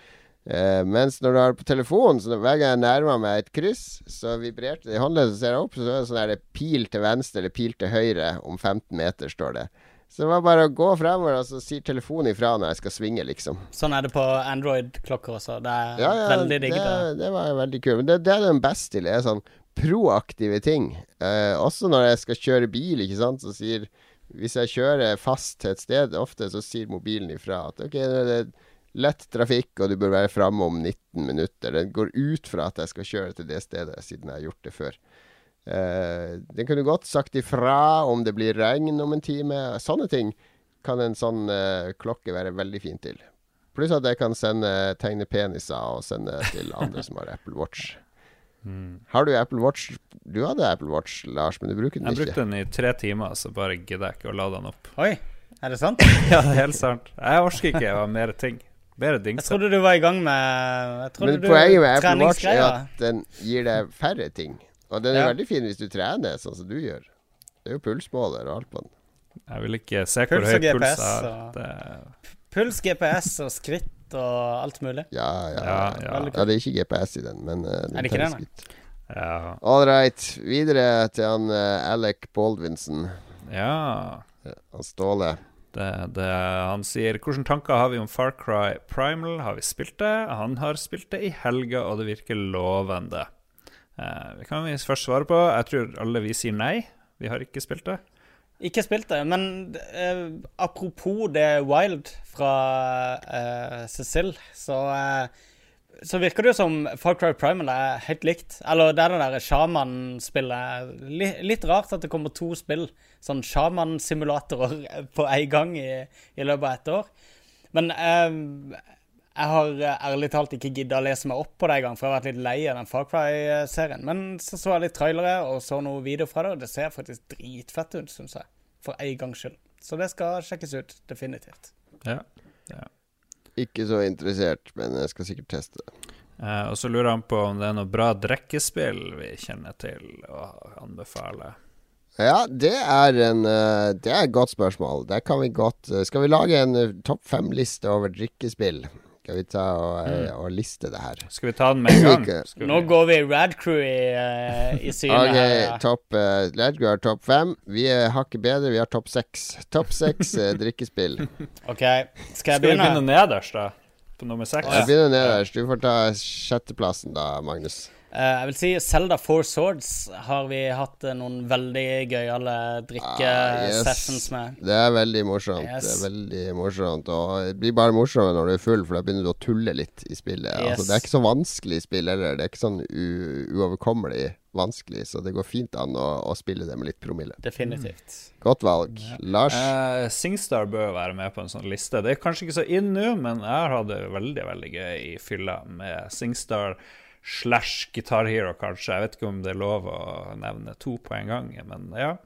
Eh, mens når du har det på telefonen, så hver gang jeg nærmer meg et kryss, så vibrerte det i håndleddet, så ser jeg opp, så er det sånn her pil til venstre eller pil til høyre om 15 meter, står det. Så det var bare å gå fremover, og så sier telefonen ifra når jeg skal svinge, liksom. Sånn er det på Android-klokker også. Det er Ja, ja, veldig digg. det, det. var veldig kult. Men det, det er den beste til. Det er sånn proaktive ting. Uh, også når jeg skal kjøre bil, ikke sant, så sier Hvis jeg kjører fast til et sted, ofte så sier mobilen ifra at OK, det er det lett trafikk, og du bør være framme om 19 minutter. Den går ut fra at jeg skal kjøre til det stedet, siden jeg har gjort det før. Uh, den kunne godt sagt ifra om det blir regn om en time. Sånne ting kan en sånn uh, klokke være veldig fin til. Pluss at jeg kan sende tegne peniser og sende til andre som har Apple Watch. Har du Apple Watch? Du hadde Apple Watch, Lars, men du bruker den Jeg ikke. brukte den i tre timer, så bare gidder jeg ikke å lade den opp. Oi, er det sant? Ja, det er helt sant. Jeg orker ikke å ha mer ting. Mer Jeg trodde du var i gang med Men poenget med Apple Watch er at den gir deg færre ting. Og den er Ja. veldig fin hvis du trener, sånn som du gjør. Det er jo pulsmåler og alt på den. Jeg vil ikke se hvor Puls høy puls er. og- Puls, GPS og skritt og alt mulig. Ja, ja. Ja, ja, ja. det er ikke GPS i den, men uh, Er det ikke det, nei? ja. All right. Videre til han uh, Alec Baldwinson. ja. Han Ståle. Det, det, han sier 'Hvilke tanker har vi om Far Cry Primal?' Har vi spilt det? Han har spilt det i helga, og det virker lovende. Eh, vi kan vi først svare på. Jeg tror alle vi sier nei. Vi har ikke spilt det. Ikke spilt det, men eh, apropos det Wild fra eh, Cecil, så, eh, så virker det jo som Far Cry Primal er helt likt. Eller det er det derre sjamanspillet. Li, litt rart at det kommer to spill, sånn sjamansimulatorer, på en gang i, i løpet av ett år. Men eh, jeg har eh, ærlig talt ikke gidda å lese meg opp på det engang, for jeg har vært litt lei av den Far Cry-serien. Men så så jeg litt trailere og så noe video fra det, og det ser faktisk dritfett ut, syns jeg. For en gangs skyld. Så det skal sjekkes ut, definitivt. Ja, Ja. Ikke så interessert, men jeg skal sikkert teste det. Uh, og så lurer han på om det er noe bra drikkespill vi kjenner til å anbefale. Ja, det er, en, uh, det er et godt spørsmål. Der kan vi godt uh, Skal vi lage en topp fem-liste over drikkespill? Skal vi ta og, eh, og liste det her? Skal vi ta den med en gang? Nå går vi Radcrew i, uh, i synet Ok, her. ja. top, uh, Radcrew har topp fem. Vi er hakket bedre, vi har topp seks. Topp seks uh, drikkespill. OK, skal jeg Skal vi begynne begynne? nederst, da? På nummer seks? Jeg begynner nederst. Du får ta sjetteplassen da, Magnus. Eh, jeg vil si Zelda Four Swords har vi hatt eh, noen veldig gøyale Ah, yes. drikkesessions med. Det er veldig morsomt. Yes. Det er veldig morsomt Og det blir bare morsommere når du er full, for da begynner du å tulle litt i spillet. Yes. Altså, det er ikke så vanskelig spill heller. Det er ikke sånn u uoverkommelig vanskelig, så det går fint an å, å spille det med litt promille. Definitivt. Godt valg. Lars? Uh, Singstar bør være med på en sånn liste. Det er kanskje ikke så inn nå, men jeg har hatt det veldig veldig gøy i fylla med Singstar slash Guitar Hero, kanskje. Jeg vet ikke om det er lov å nevne to på en gang, men ja.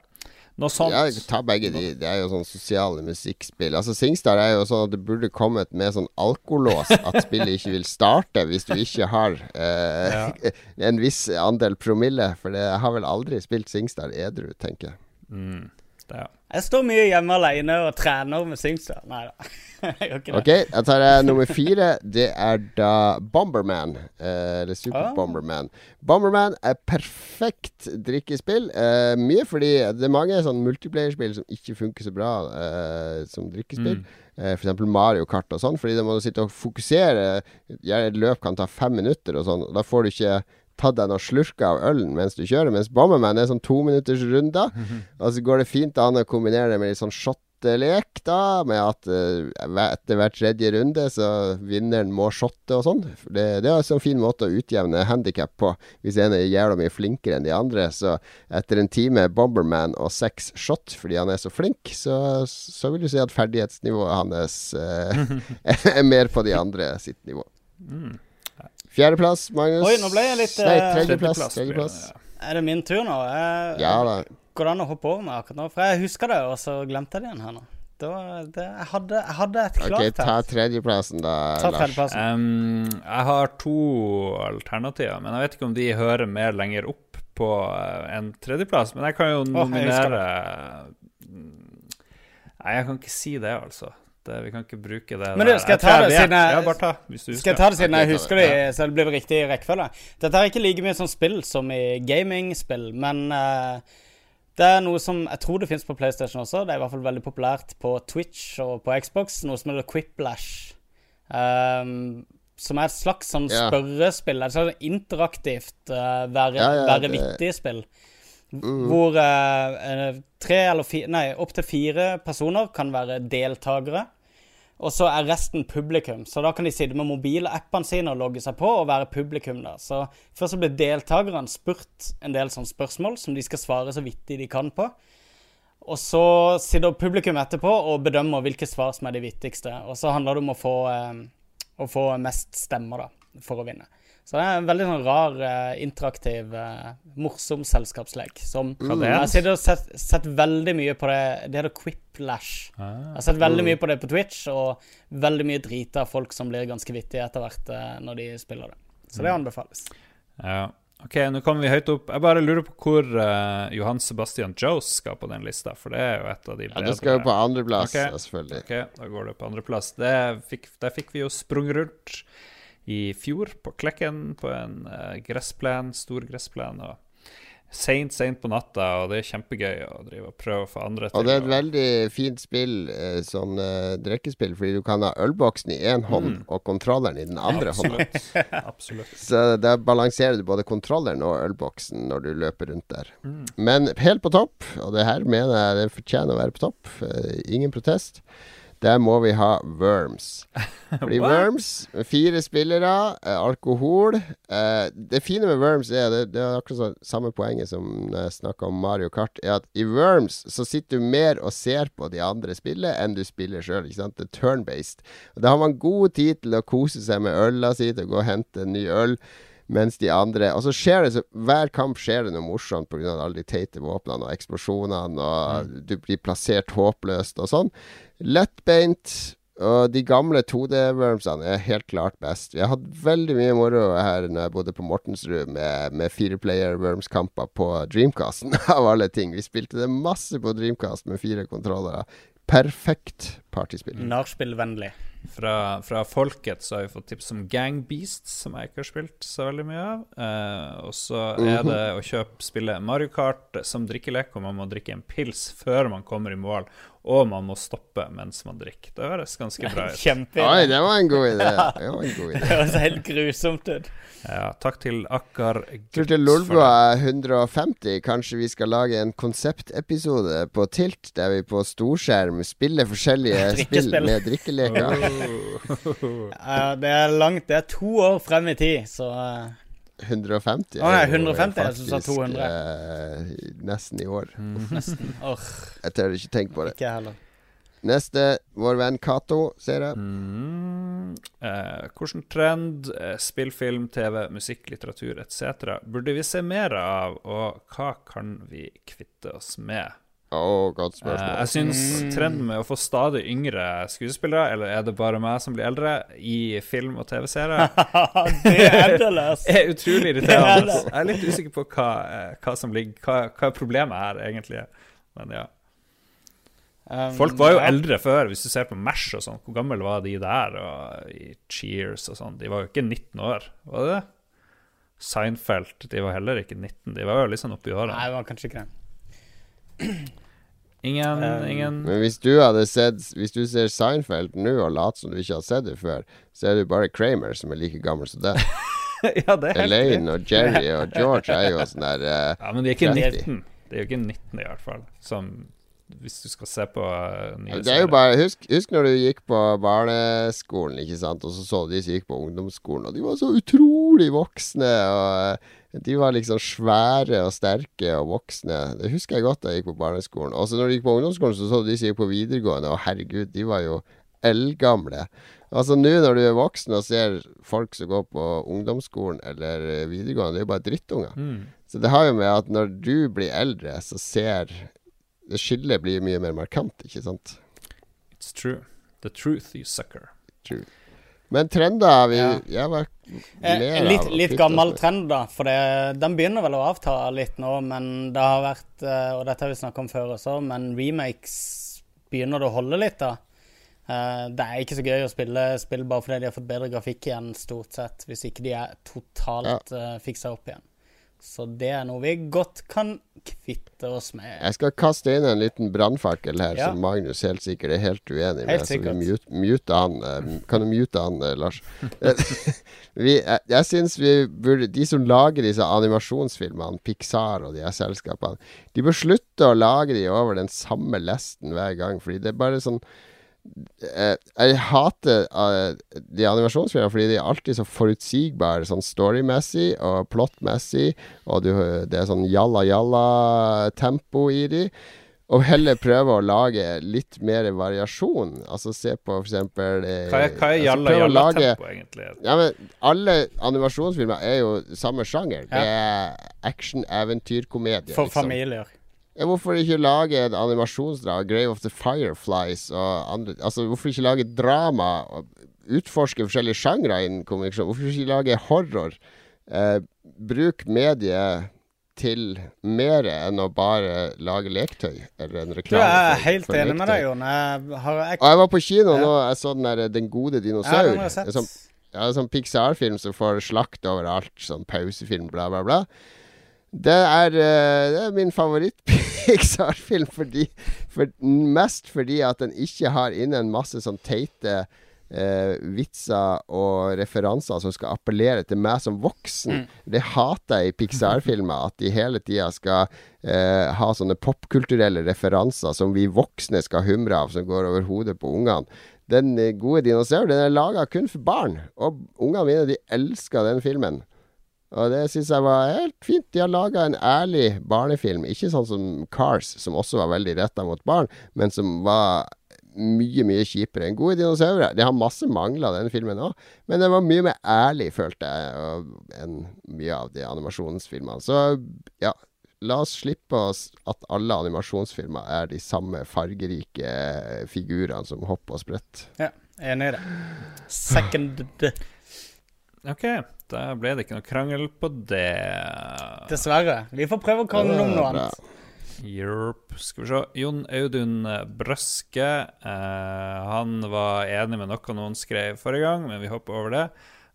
Noe sånt. Ja, ta begge de. Det er jo sånn sosiale musikkspill. Altså Singstar er jo sånn at det burde kommet med sånn alkolås at spillet ikke vil starte hvis du ikke har eh, en viss andel promille. For jeg har vel aldri spilt Singstar edru, tenker jeg. Mm. Det, Jeg står mye hjemme alene og trener med Singstar. Nei da. Jeg gjør ikke det. Ok, jeg tar eh, nummer fire. Det er da Bomberman. Eh, eller Super Ah. Bomberman. Bomberman er perfekt drikkespill. Uh, mye fordi det er mange sånn multiplayerspill som ikke funker så bra eh, som drikkespill. Mm. eksempel Mario Kart og sånn. Fordi da må du sitte og fokusere. Et løp kan ta fem minutter og sånn. Og da får du ikke tatt deg noen slurker av ølen mens du kjører. Mens Bomberman er sånn tominuttersrunder, minutters runder. Og så går det fint an å kombinere det med litt sånn shottelek, da. Med at uh, etter hver tredje runde så vinneren må shotte og sånn. Det, det er også en fin måte å utjevne handikap på. Hvis en er jævla mye flinkere enn de andre. Så etter en time Bomberman og seks shot fordi han er så flink, så, så vil du si at ferdighetsnivået hans uh, er mer på de andre sitt nivå. Fjerdeplass, Magnus. Oi, nå ble jeg litt, Nei, eh, tredjeplass. Tredjeplass. Er det min tur nå? Jeg, Ja da. Går det an å hoppe over meg akkurat nå? For jeg husker det, og så glemte jeg det igjen her nå. Det var, det, jeg, hadde, jeg hadde et Ok, klart ta her. tredjeplassen, da, Ta Lars. tredjeplassen. Em, jeg har to alternativer, men jeg vet ikke om de hører mer lenger opp på eh, en tredjeplass. Men jeg kan jo jeg nominere Mm, Nei, jeg kan ikke si det, altså. Det, vi kan ikke bruke det Men du, skal jeg ta det siden jeg- Ja, ta, Skal jeg ta det siden jeg husker det, ja. så det blir riktig rekkefølge? Dette er ikke like mye sånn spill som i gamingspill, men uh, det er noe som jeg tror det fins på PlayStation også. Det er i hvert fall veldig populært på Twitch og på Xbox. Noe som heter Quiplash. Um, som er et slags sånn spørrespill. Et slags interaktivt uh, være, Ja, ja, være. Hvor eh, eh, tre eller fire Nei, opptil fire personer kan være deltakere. Og så er resten publikum. Så da kan de sitte med mobilappene sine og logge seg på og være publikum. da. Så først så blir deltakerne spurt en del sånne spørsmål som de skal svare så vittig de kan på. Og så sitter publikum etterpå og bedømmer hvilke svar som er de vittigste. Og så handler det om å få, eh, å få mest stemmer da, for å vinne. Så det er en veldig sånn rar, eh, interaktiv, eh, morsom selskapslek. Som mm. jeg har sett, sett veldig mye på det. Det heter Quiplash. Jeg har sett veldig mye på det på Twitch, og veldig mye drita folk som blir ganske vittige etter hvert eh, når de spiller det. Så det anbefales. Ja. Ok, nå kommer vi høyt opp. Jeg bare lurer på hvor uh, Johan Sebastian Joes skal på den lista, for det er jo et av de Ja, det skal jo på andreplass, okay. selvfølgelig. Ok, da går det på andreplass. Det der fikk vi jo sprunget rundt i fjor, på Klekken, på en eh, gressplen, stor gressplen. og Seint, seint på natta, og det er kjempegøy å drive og prøve å få andre til Og det er et veldig fint spill, eh, sånn uh, drikkespill, fordi du kan ha ølboksen i én hånd og kontrolleren i den andre hånda. Absolutt. Absolutt. Så der balanserer du både kontrolleren og ølboksen når du løper rundt der. Mm. Men helt på topp, og det her mener jeg det fortjener å være på topp, uh, ingen protest, der må vi ha Worms. Fordi Worms, fire spillere, eh, alkohol eh, Det fine med Worms er det, det er akkurat så, samme poenget som jeg snakka om Mario Kart, er at i Worms så sitter du mer og ser på de andre spille enn du spiller sjøl. Det er turn-based. Da har man god tid til å kose seg med øla si, til å gå og hente en ny øl. Mens de andre Og så skjer det så Hver kamp skjer det noe morsomt pga. alle de teite våpnene og eksplosjonene, og du blir plassert håpløst og sånn. Lettbeint. Og de gamle 2D-wormsene er helt klart best. Vi har hatt veldig mye moro her når jeg bodde på Mortensrud med, med fireplayer worms-kamper på Dreamcasten, av alle ting. Vi spilte det masse på Dreamcast med fire kontrollere. Perfekt partyspill. Nachspiel-vennlig. Fra, fra folket så har vi fått tips om Gang Beasts, som jeg ikke har spilt så veldig mye av. Eh, og så er det å kjøpe spille Mario Kart som drikkelek, og man må drikke en pils før man kommer i mål. Og man må stoppe mens man drikker. Det høres ganske bra ut. Oi, det var en god idé. Det var en god idé. Det høres helt grusomt ut. Ja, takk til Akkar Tror til Lolbua er 150. Kanskje vi skal lage en konseptepisode på Tilt, der vi på storskjerm spiller forskjellige spill med drikkeleker. Ja, det er langt. Det er to år frem i tid, så eh, 150 Å, nei, er 150, jeg var faktisk, 200. eh, nesten i år. nesten. Åh, Jeg tør ikke tenke på det. ikke heller. Neste, vår venn Cato, ser jeg. Mm, eh, hvordan trend, eh, spillfilm, TV, musikk, litteratur etc. burde vi se mer av, og hva kan vi kvitte oss med? Å, godt Eh, spørsmål. jeg syns Mm. trenden med å få stadig yngre skuespillere, eller er det bare meg som blir eldre, i film- og TV-serier, det er endeløst. er utrolig irriterende. er. Jeg er litt usikker på hva, eh, hva som ligger hva, hva problemet her egentlig er. Men ja. Um, Folk var jo ja. eldre før, hvis du ser på Mash og sånn. Hvor gammel var de der? Og i Cheers og sånn. De var jo ikke 19 år, var det det? Seinfeld, de var heller ikke 19. De var jo litt sånn oppi åra. Nei, det var kanskje ikke det. Ingen, Um, ingen Men hvis du hadde sett Hvis du ser Seinfeld nå og later som du ikke har sett det før, så er det bare Kramer som er like gammel som deg. Ja, det er. Elaine og Jerry og George er jo sånn der uh, Ja, men de er ikke 30. 19. Det er jo ikke 19 i hvert fall. Som hvis du skal se på uh, nye Det er jo bare husk, husk når du gikk på barneskolen, ikke sant, og så så du de som gikk på ungdomsskolen, og de var så utrolig voksne, og eh, de var liksom svære og sterke og voksne. Det husker jeg godt da jeg gikk på barneskolen. Og så når du gikk på ungdomsskolen, så så du de som gikk på videregående, og herregud, de var jo eldgamle. Altså nå når du er voksen og ser folk som går på ungdomsskolen eller videregående, det er jo bare drittunger. Mm. Så det har jo med at når du blir eldre, så ser skillet blir mye mer markant, ikke sant? It's true. The truth, you sucker. True. Men trender vi Ja. Var Eh, litt litt gammel trend, da. For det, den begynner vel å avta litt nå, men det har vært eh, Og dette har vi snakket om før også, men remakes begynner det å holde litt, da. Eh, det er ikke så gøy å spille spill bare fordi de har fått bedre grafikk igjen, stort sett, hvis ikke de er totalt ja. fiksa opp igjen. Så det er noe vi godt kan kvitte oss med. Jeg skal kaste inn en liten brannfakkel her, Ja. som Magnus helt sikkert er helt uenig med. Helt så vi mute, mute han. eh, Kan du mute han, eh, Lars? vi, jeg jeg syns vi burde De som lager disse animasjonsfilmene, Pixar og de her selskapene, de bør slutte å lage de over den samme lesten hver gang, fordi det er bare sånn eh, Jeg hater uh, de animasjonsfilmene fordi de er alltid så forutsigbare sånn storymessig og plottmessig, og du, det er sånn jalla-jalla-tempo i de. Og heller prøve å lage litt mer variasjon. Altså se på for eksempel eh, Hva er, hva er altså, jalla prøve å jalla lage- tempo, egentlig? ja, men alle animasjonsfilmer er jo samme sjanger. Ja. Det er action, eventyr, komedie. For liksom. familier. Ja, hvorfor ikke lage et animasjonsdrag? Grave of the Fireflies og andre Altså, hvorfor ikke lage drama? og Utforske forskjellige sjangre innen kommunikasjon? Hvorfor ikke lage horror? Eh, bruk mediet til mer enn å bare lage leketøy eller en reklame. jeg er helt for enig med deg, Jon. Jeg jeg, Og jeg var på kino Ja. nå jeg så den der Den gode ja, dinosaur. den har jeg sånn ja, sånn Pixar-film som får slakt overalt. Sånn pausefilm, bla, bla, bla. Det er, eh, det er min favoritt-Pixar-film for, Mest fordi at den ikke har inne en masse sånn teite eh, vitser og referanser som skal appellere til meg som voksen. Det hater jeg i Pixar-filmer. At de hele tida skal eh, ha sånne popkulturelle referanser som vi voksne skal humre av, som går over hodet på ungene. Den eh, gode dinosauren den er laga kun for barn, og ungene mine de elsker den filmen. Og det syns jeg var helt fint. De har laga en ærlig barnefilm. Ikke sånn som Cars, som også var veldig retta mot barn, men som var mye, mye kjipere enn Gode dinosaurer. Det har masse mangler, den filmen òg, men den var mye mer ærlig, følte jeg, enn mye av de animasjonsfilmene. Så ja, la oss slippe oss at alle animasjonsfilmer er de samme fargerike figurene som hopper og spretter. Ja, enig i det. Second OK, da ble det ikke noe krangel på det. Dessverre. Vi får prøve å krangle om noe annet. Yerp. Skal vi se. Jon Audun Brøske. Eh, han var enig med noe noen skrev forrige gang, men vi hopper over det.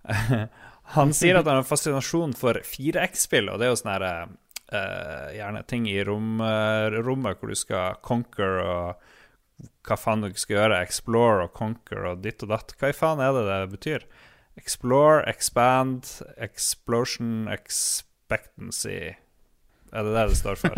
han sier at han har en fascinasjon for 4X-spill, og det er jo sånn her eh, Gjerne ting i rom, eh, rommet hvor du skal conquer og hva faen du skal gjøre. Explore og conquer og ditt og datt. Hva i faen er det det betyr? Explore, expand, explosion, expectancy. Er det det det står for?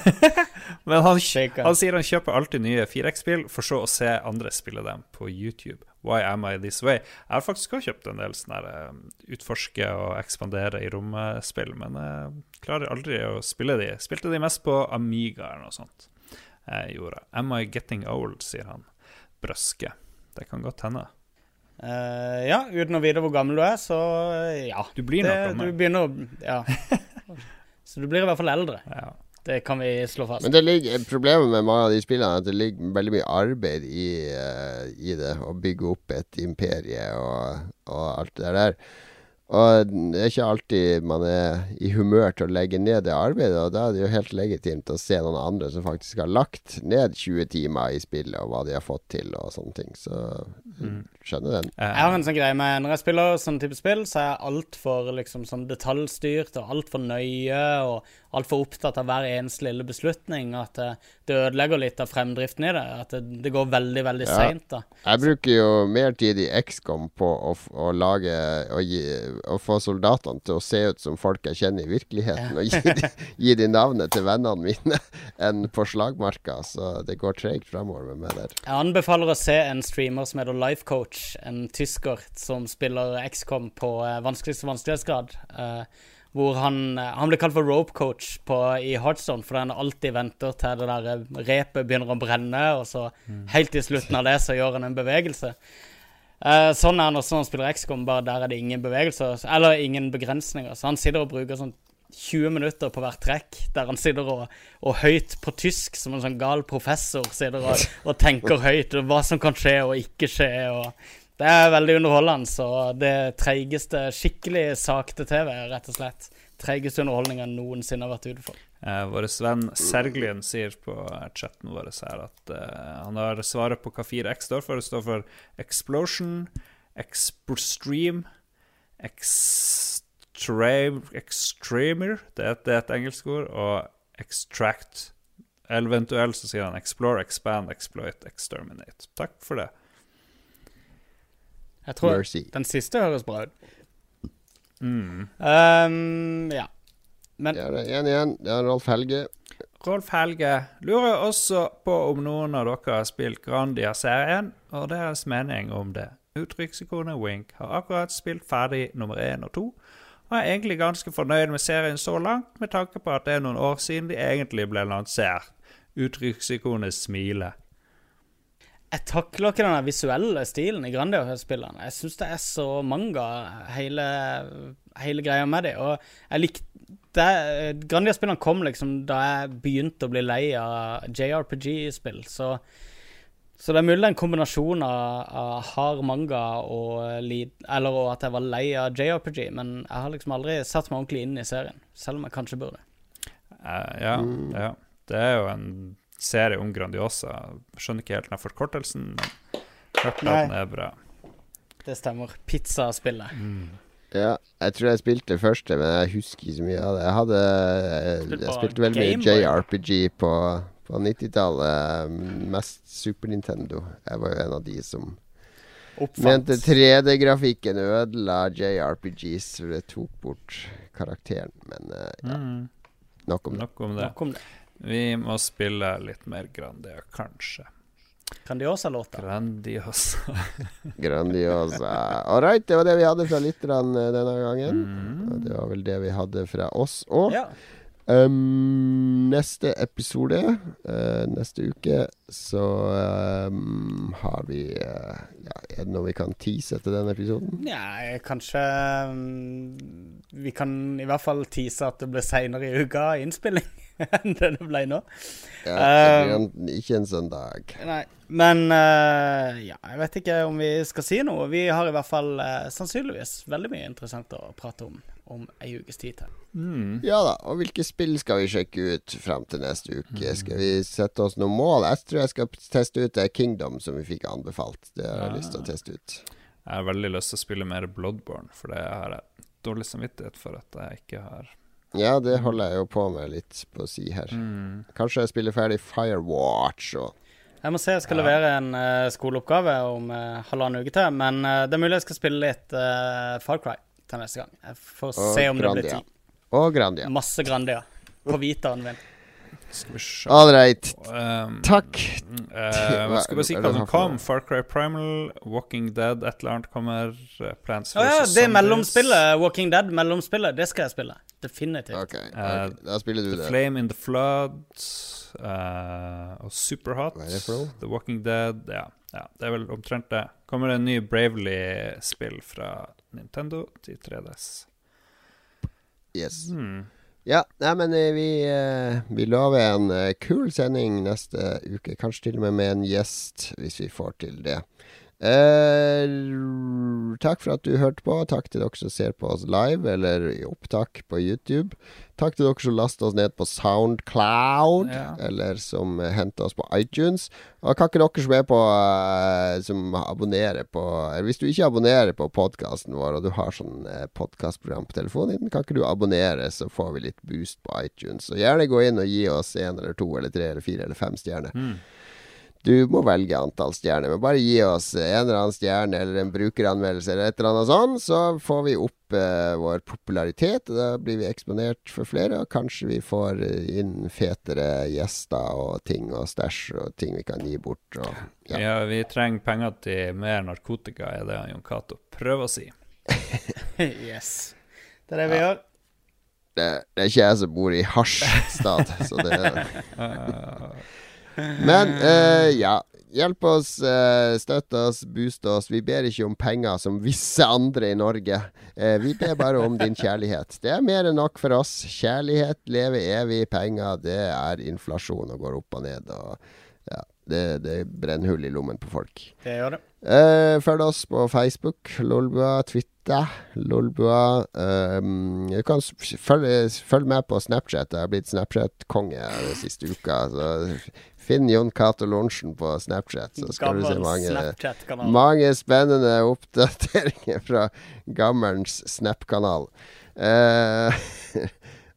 Men han, han sier han kjøper alltid nye 4X-spill, for så å se andre spille dem på YouTube. Why am I this way? Jeg har faktisk også kjøpt en del sånne eh, utforske og ekspandere i rommespill, men jeg klarer aldri å spille de. Spilte de mest på Amiga eller noe sånt. Jeg gjorde. Am I getting old, sier han. Brøske. Det kan godt hende. Eh, ja, uten å vite hvor gammel du er, så eh, ja. Du blir nok Det- gammel. Du begynner å Ja. Så du blir i hvert fall eldre. Ja. Det kan vi slå fast. Men det ligger, problemet med mange av de spillene er at det ligger veldig mye arbeid i, uh, i det. Å bygge opp et imperie og, og alt det der. Og det er ikke alltid man er i humør til å legge ned det arbeidet, og da er det jo helt legitimt å se noen andre som faktisk har lagt ned 20 timer i spillet, og hva de har fått til, og sånne ting. Så skjønner den. Eh, Jeg har en sånn greie med Når jeg spiller sånn type spill, så er jeg altfor liksom, sånn detaljstyrt og altfor nøye og altfor opptatt av hver eneste lille beslutning at det, det ødelegger litt av fremdriften i det. At det, det går veldig, veldig Ja. seint. Jeg bruker jo mer tid i XCOM på å, å lage og gi, å få soldatene til å se ut som folk jeg kjenner i virkeligheten, og gi, de, gi de navnet til vennene mine, enn på slagmarka. Så det går tregt framover med meg der. Jeg anbefaler å se en streamer som heter Lifecoach, en tysker som spiller XCOM på eh, vanskeligste vanskelighetsgrad. eh, hvor han, eh, han blir kalt for rope coach på, i Heartstone fordi han alltid venter til det der repet begynner å brenne, og så helt i slutten av det så gjør han en bevegelse. Sånn er han også når han spiller XCOM, bare der er det ingen bevegelser, eller ingen begrensninger. Så han sitter og bruker sånn 20 minutter på hvert trekk, der han sitter og, og høyt på tysk, som en sånn gal professor, sitter og, og tenker høyt og hva som kan skje og ikke skje. og Det er veldig underholdende. Så det treigeste, skikkelig sakte TV, rett og slett. Treigeste underholdninga noensinne har vært ute for. Eh, vår venn Serglien sier på chatten vår her at eh, han har svaret på hva 4X står for. Det står for Explosion, Extreme, Extreme Extremer, det er, det er et engelsk ord, og Extract. Eventuelt så sier han Explore, Expand, Exploit, Exterminate. Takk for det. Jeg tror Mercy. den siste høres bra ut. Mm. Um, ja. Men Ja, det er en igjen. Det er Rolf Helge. Rolf Helge lurer også på om noen av dere har spilt Grandia-serien, og deres mening om det. Uttrykksikonet Wink har akkurat spilt ferdig nummer én og to, og er egentlig ganske fornøyd med serien så langt, med tanke på at det er noen år siden de egentlig ble lansert. Uttrykksikonet smiler. jeg takler ikke den visuelle stilen i Grandia-spillene. Jeg syns det er så manga, hele, hele greia med det. Og jeg likte Grandia-spillene kom liksom da jeg begynte å bli lei av JRPG-spill, så så det er mulig en kombinasjon av, av hard manga og lead, Eller og at jeg var lei av JRPG, men jeg har liksom aldri satt meg ordentlig inn i serien. Selv om jeg kanskje burde. Uh, ja, ja. Det er jo en serie om Grandiosa. Skjønner ikke helt den forkortelsen, men hørte at den er bra. Det stemmer. Pizzaspillet. Ja, jeg tror jeg spilte det første, men jeg husker ikke så mye av det. Jeg hadde Jeg, Spilte jeg spilte veldig mye JRPG på, på 90-tallet. Mest Super Nintendo. Jeg var jo en av de som Oppfant. mente 3D-grafikken ødela JRPGs, for det tok bort karakteren. Men uh, ja, Mm. nok om. Nok om det. Nok om det. Vi må spille litt mer Grandia, kanskje. Grandiosa-låta. Grandiosa. Grandiosa. All right, det var det vi hadde fra lytterne denne gangen. Og det var vel det vi hadde fra oss òg. Ja. Um, neste episode uh, neste uke så um, har vi uh, ja, Er det noe vi kan tease etter den episoden? Nei, kanskje um, Vi kan i hvert fall tease at det blir seinere i uka innspilling enn det det ble nå. Ja, det blir en, ikke en søndag. Nei. Men uh, ja, jeg vet ikke om vi skal si noe. Vi har i hvert fall sannsynligvis veldig mye interessant å prate om om ei ukes tid til. Mm. Ja da, og hvilke spill skal vi sjekke ut fram til neste uke? Skal vi sette oss noen mål? Jeg tror jeg skal teste ut det Kingdom som vi fikk anbefalt. Det har jeg Ja. lyst til å teste ut. Jeg har veldig lyst til å spille mer Bloodborne, for det har jeg dårlig samvittighet for at jeg ikke har. Ja, det holder jeg jo på med litt på å si her. Mm. Kanskje jeg spiller ferdig Firewatch og Jeg må se, jeg skal Ja. levere en uh, skoleoppgave om uh, halvannen uke til. Men uh, det er mulig jeg skal spille litt uh, Far Cry til neste gang. Jeg får Og se om det blir tid. Og Grandia. Masse Grandia på Vitaen min. Skal vi se All right. Um, Takk. Uh, hva skal vi si Hva er som kom? Far Cry Primal, Walking Dead, et eller annet kommer. eh, Plants Å ja, det er mellomspillet, Walking Dead, mellomspillet, det skal jeg spille. Definitivt. Okay, okay. da spiller du The det. Flame in the Flood uh, og Superhot. Er? The Walking Dead. Ja, ja, det er vel omtrent det. Kommer det en ny Bravely-spill fra Nintendo til 3DS. Yes. Hmm. Ja, nei, men eh, vi, eh, vi lover en eh, kul sending neste uke. Kanskje til og med med en gjest, hvis vi får til det. Eh, takk for at du hørte på. Takk til dere som ser på oss live eller i opptak på YouTube. Takk til dere som laster oss ned på Soundcloud, Ja. eller som henter oss på iTunes. Og kan ikke dere som er på eh, Som abonnerer på eller Hvis du ikke abonnerer på podkasten vår, og du har sånn eh, podkastprogram på telefonen din, kan ikke du abonnere, så får vi litt boost på iTunes. Så gjerne gå inn og gi oss én eller to eller tre eller fire eller fem stjerner. Du må velge antall stjerner, men bare gi oss en eller annen stjerne eller en brukeranmeldelse eller et eller annet sånn, så får vi opp eh, vår popularitet. og Da blir vi eksponert for flere, og kanskje vi får eh, inn fetere gjester og ting og stæsj og ting vi kan gi bort. Og, ja. Ja, vi trenger penger til mer narkotika, er det Jon Cato prøver å si. yes. Det er det vi gjør. Det, det er ikke jeg som bor i hasjstad, så det Men eh, ja. Hjelp oss, eh, støtt oss, boost oss. Vi ber ikke om penger som visse andre i Norge. Eh, vi ber bare om din kjærlighet. Det er mer enn nok for oss. Kjærlighet lever evig. Penger, det er inflasjon og går opp og ned. Og ja, det, det brenner hull i lommen på folk. Det gjør det. Eh, følg oss på Facebook, Lolbua, Twitter, Lolbua. Um, du kan følge, følg med på Snapchat. Jeg har blitt Snapchat-konge den siste uka. Så finn Jon Cato Lorentzen på Snapchat, så skal du se mange, mange spennende oppdateringer fra gammelens Snap-kanal. Uh,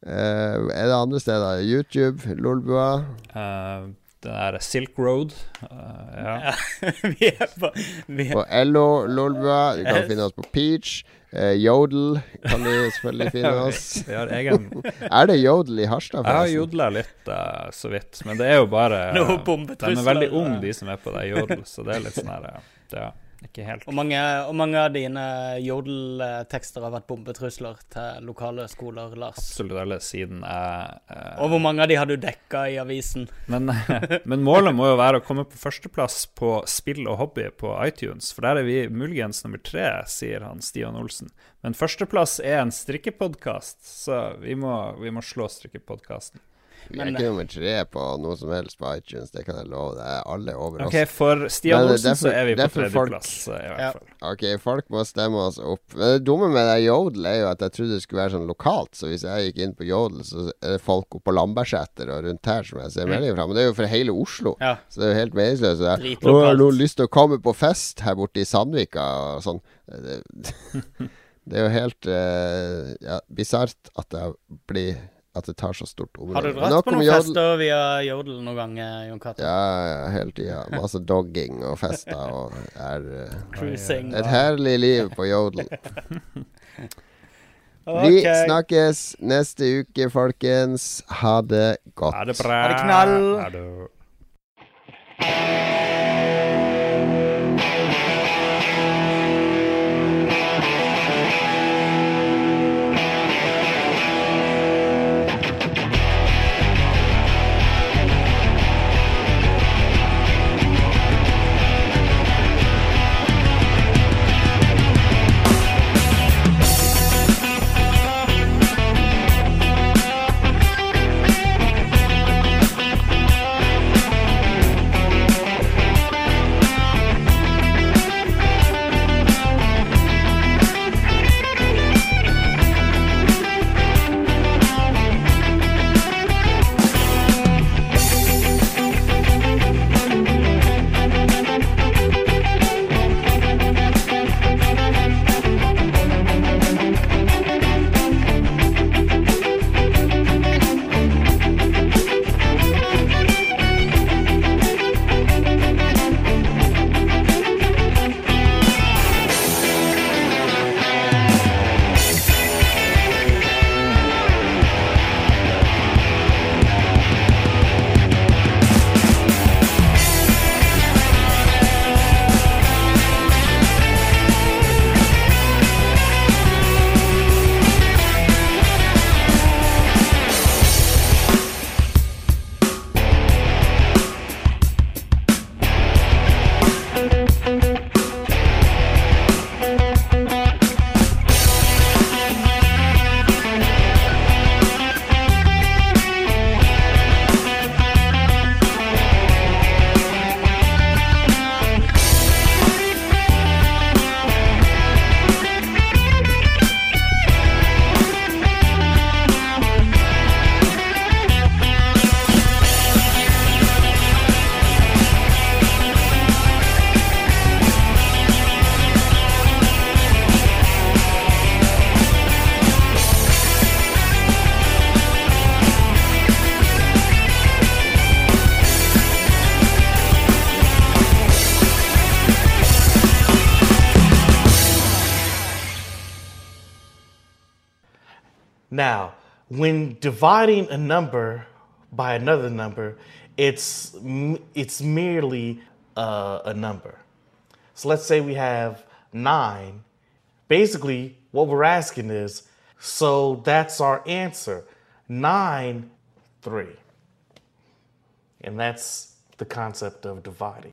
uh, er det andre steder? YouTube, Lolbua. Uh, den der Silk Road. ja. vi er på vi er, På LO, Lolbua. Du kan finne oss på Peach. Eh, Jodel kan du selvfølgelig finne oss. Egen Er det Jodel i Harstad, forresten? Jeg har jodla litt, uh, så vidt. Men det er jo bare Noe De er veldig unge, de som er på det jodel, så det er litt sånn her eh, er ikke helt og, mange, og mange av dine jodel-tekster har vært bombetrusler til lokale skoler, Lars. absolutt alle siden jeg eh, Og hvor mange av de har du dekka i avisen? Men, men målet må jo være å komme på førsteplass på spill og hobby på iTunes, for der er vi muligens nummer tre, sier han Stian Olsen. Men førsteplass er en strikkepodkast, så vi må, vi må slå strikkepodkasten. Vi er Men- ikke nummer tre på noe som helst på iTunes, det kan jeg love deg. Alle over oss. OK, for Stian Men Olsen så er vi på tredjeplass, i hvert fall. Ok, folk må stemme oss opp. Men det dumme med det Jodel er jo at jeg trodde det skulle være sånn lokalt. Så hvis jeg gikk inn på Jodel, så er det folk oppe på Lambertseter og rundt her som jeg ser meldinger fra. Men det er jo for hele Oslo. Ja. Så det er jo helt meningsløst. Så jeg. Har noen lyst til å komme på fest her borte i Sandvika og sånn? Det, det er jo helt uh, ja, bisart at jeg blir At det tar så stort område. Har du Nok dratt på noen Jodel. fester via jodel noen gang, eh, Jon Cato? Ja, hele tida. Masse dogging og fester og er uh, Cruising. et herlig liv på Jodel. Vi Ok. snakkes neste uke, folkens. Ha det godt. Ha det bra. Ha det knall. Ha det. Dividing a number by another number, it's it's merely uh, a number. So let's say we have nine. Basically, what we're asking is, so that's our answer, nine, three, and that's the concept of dividing.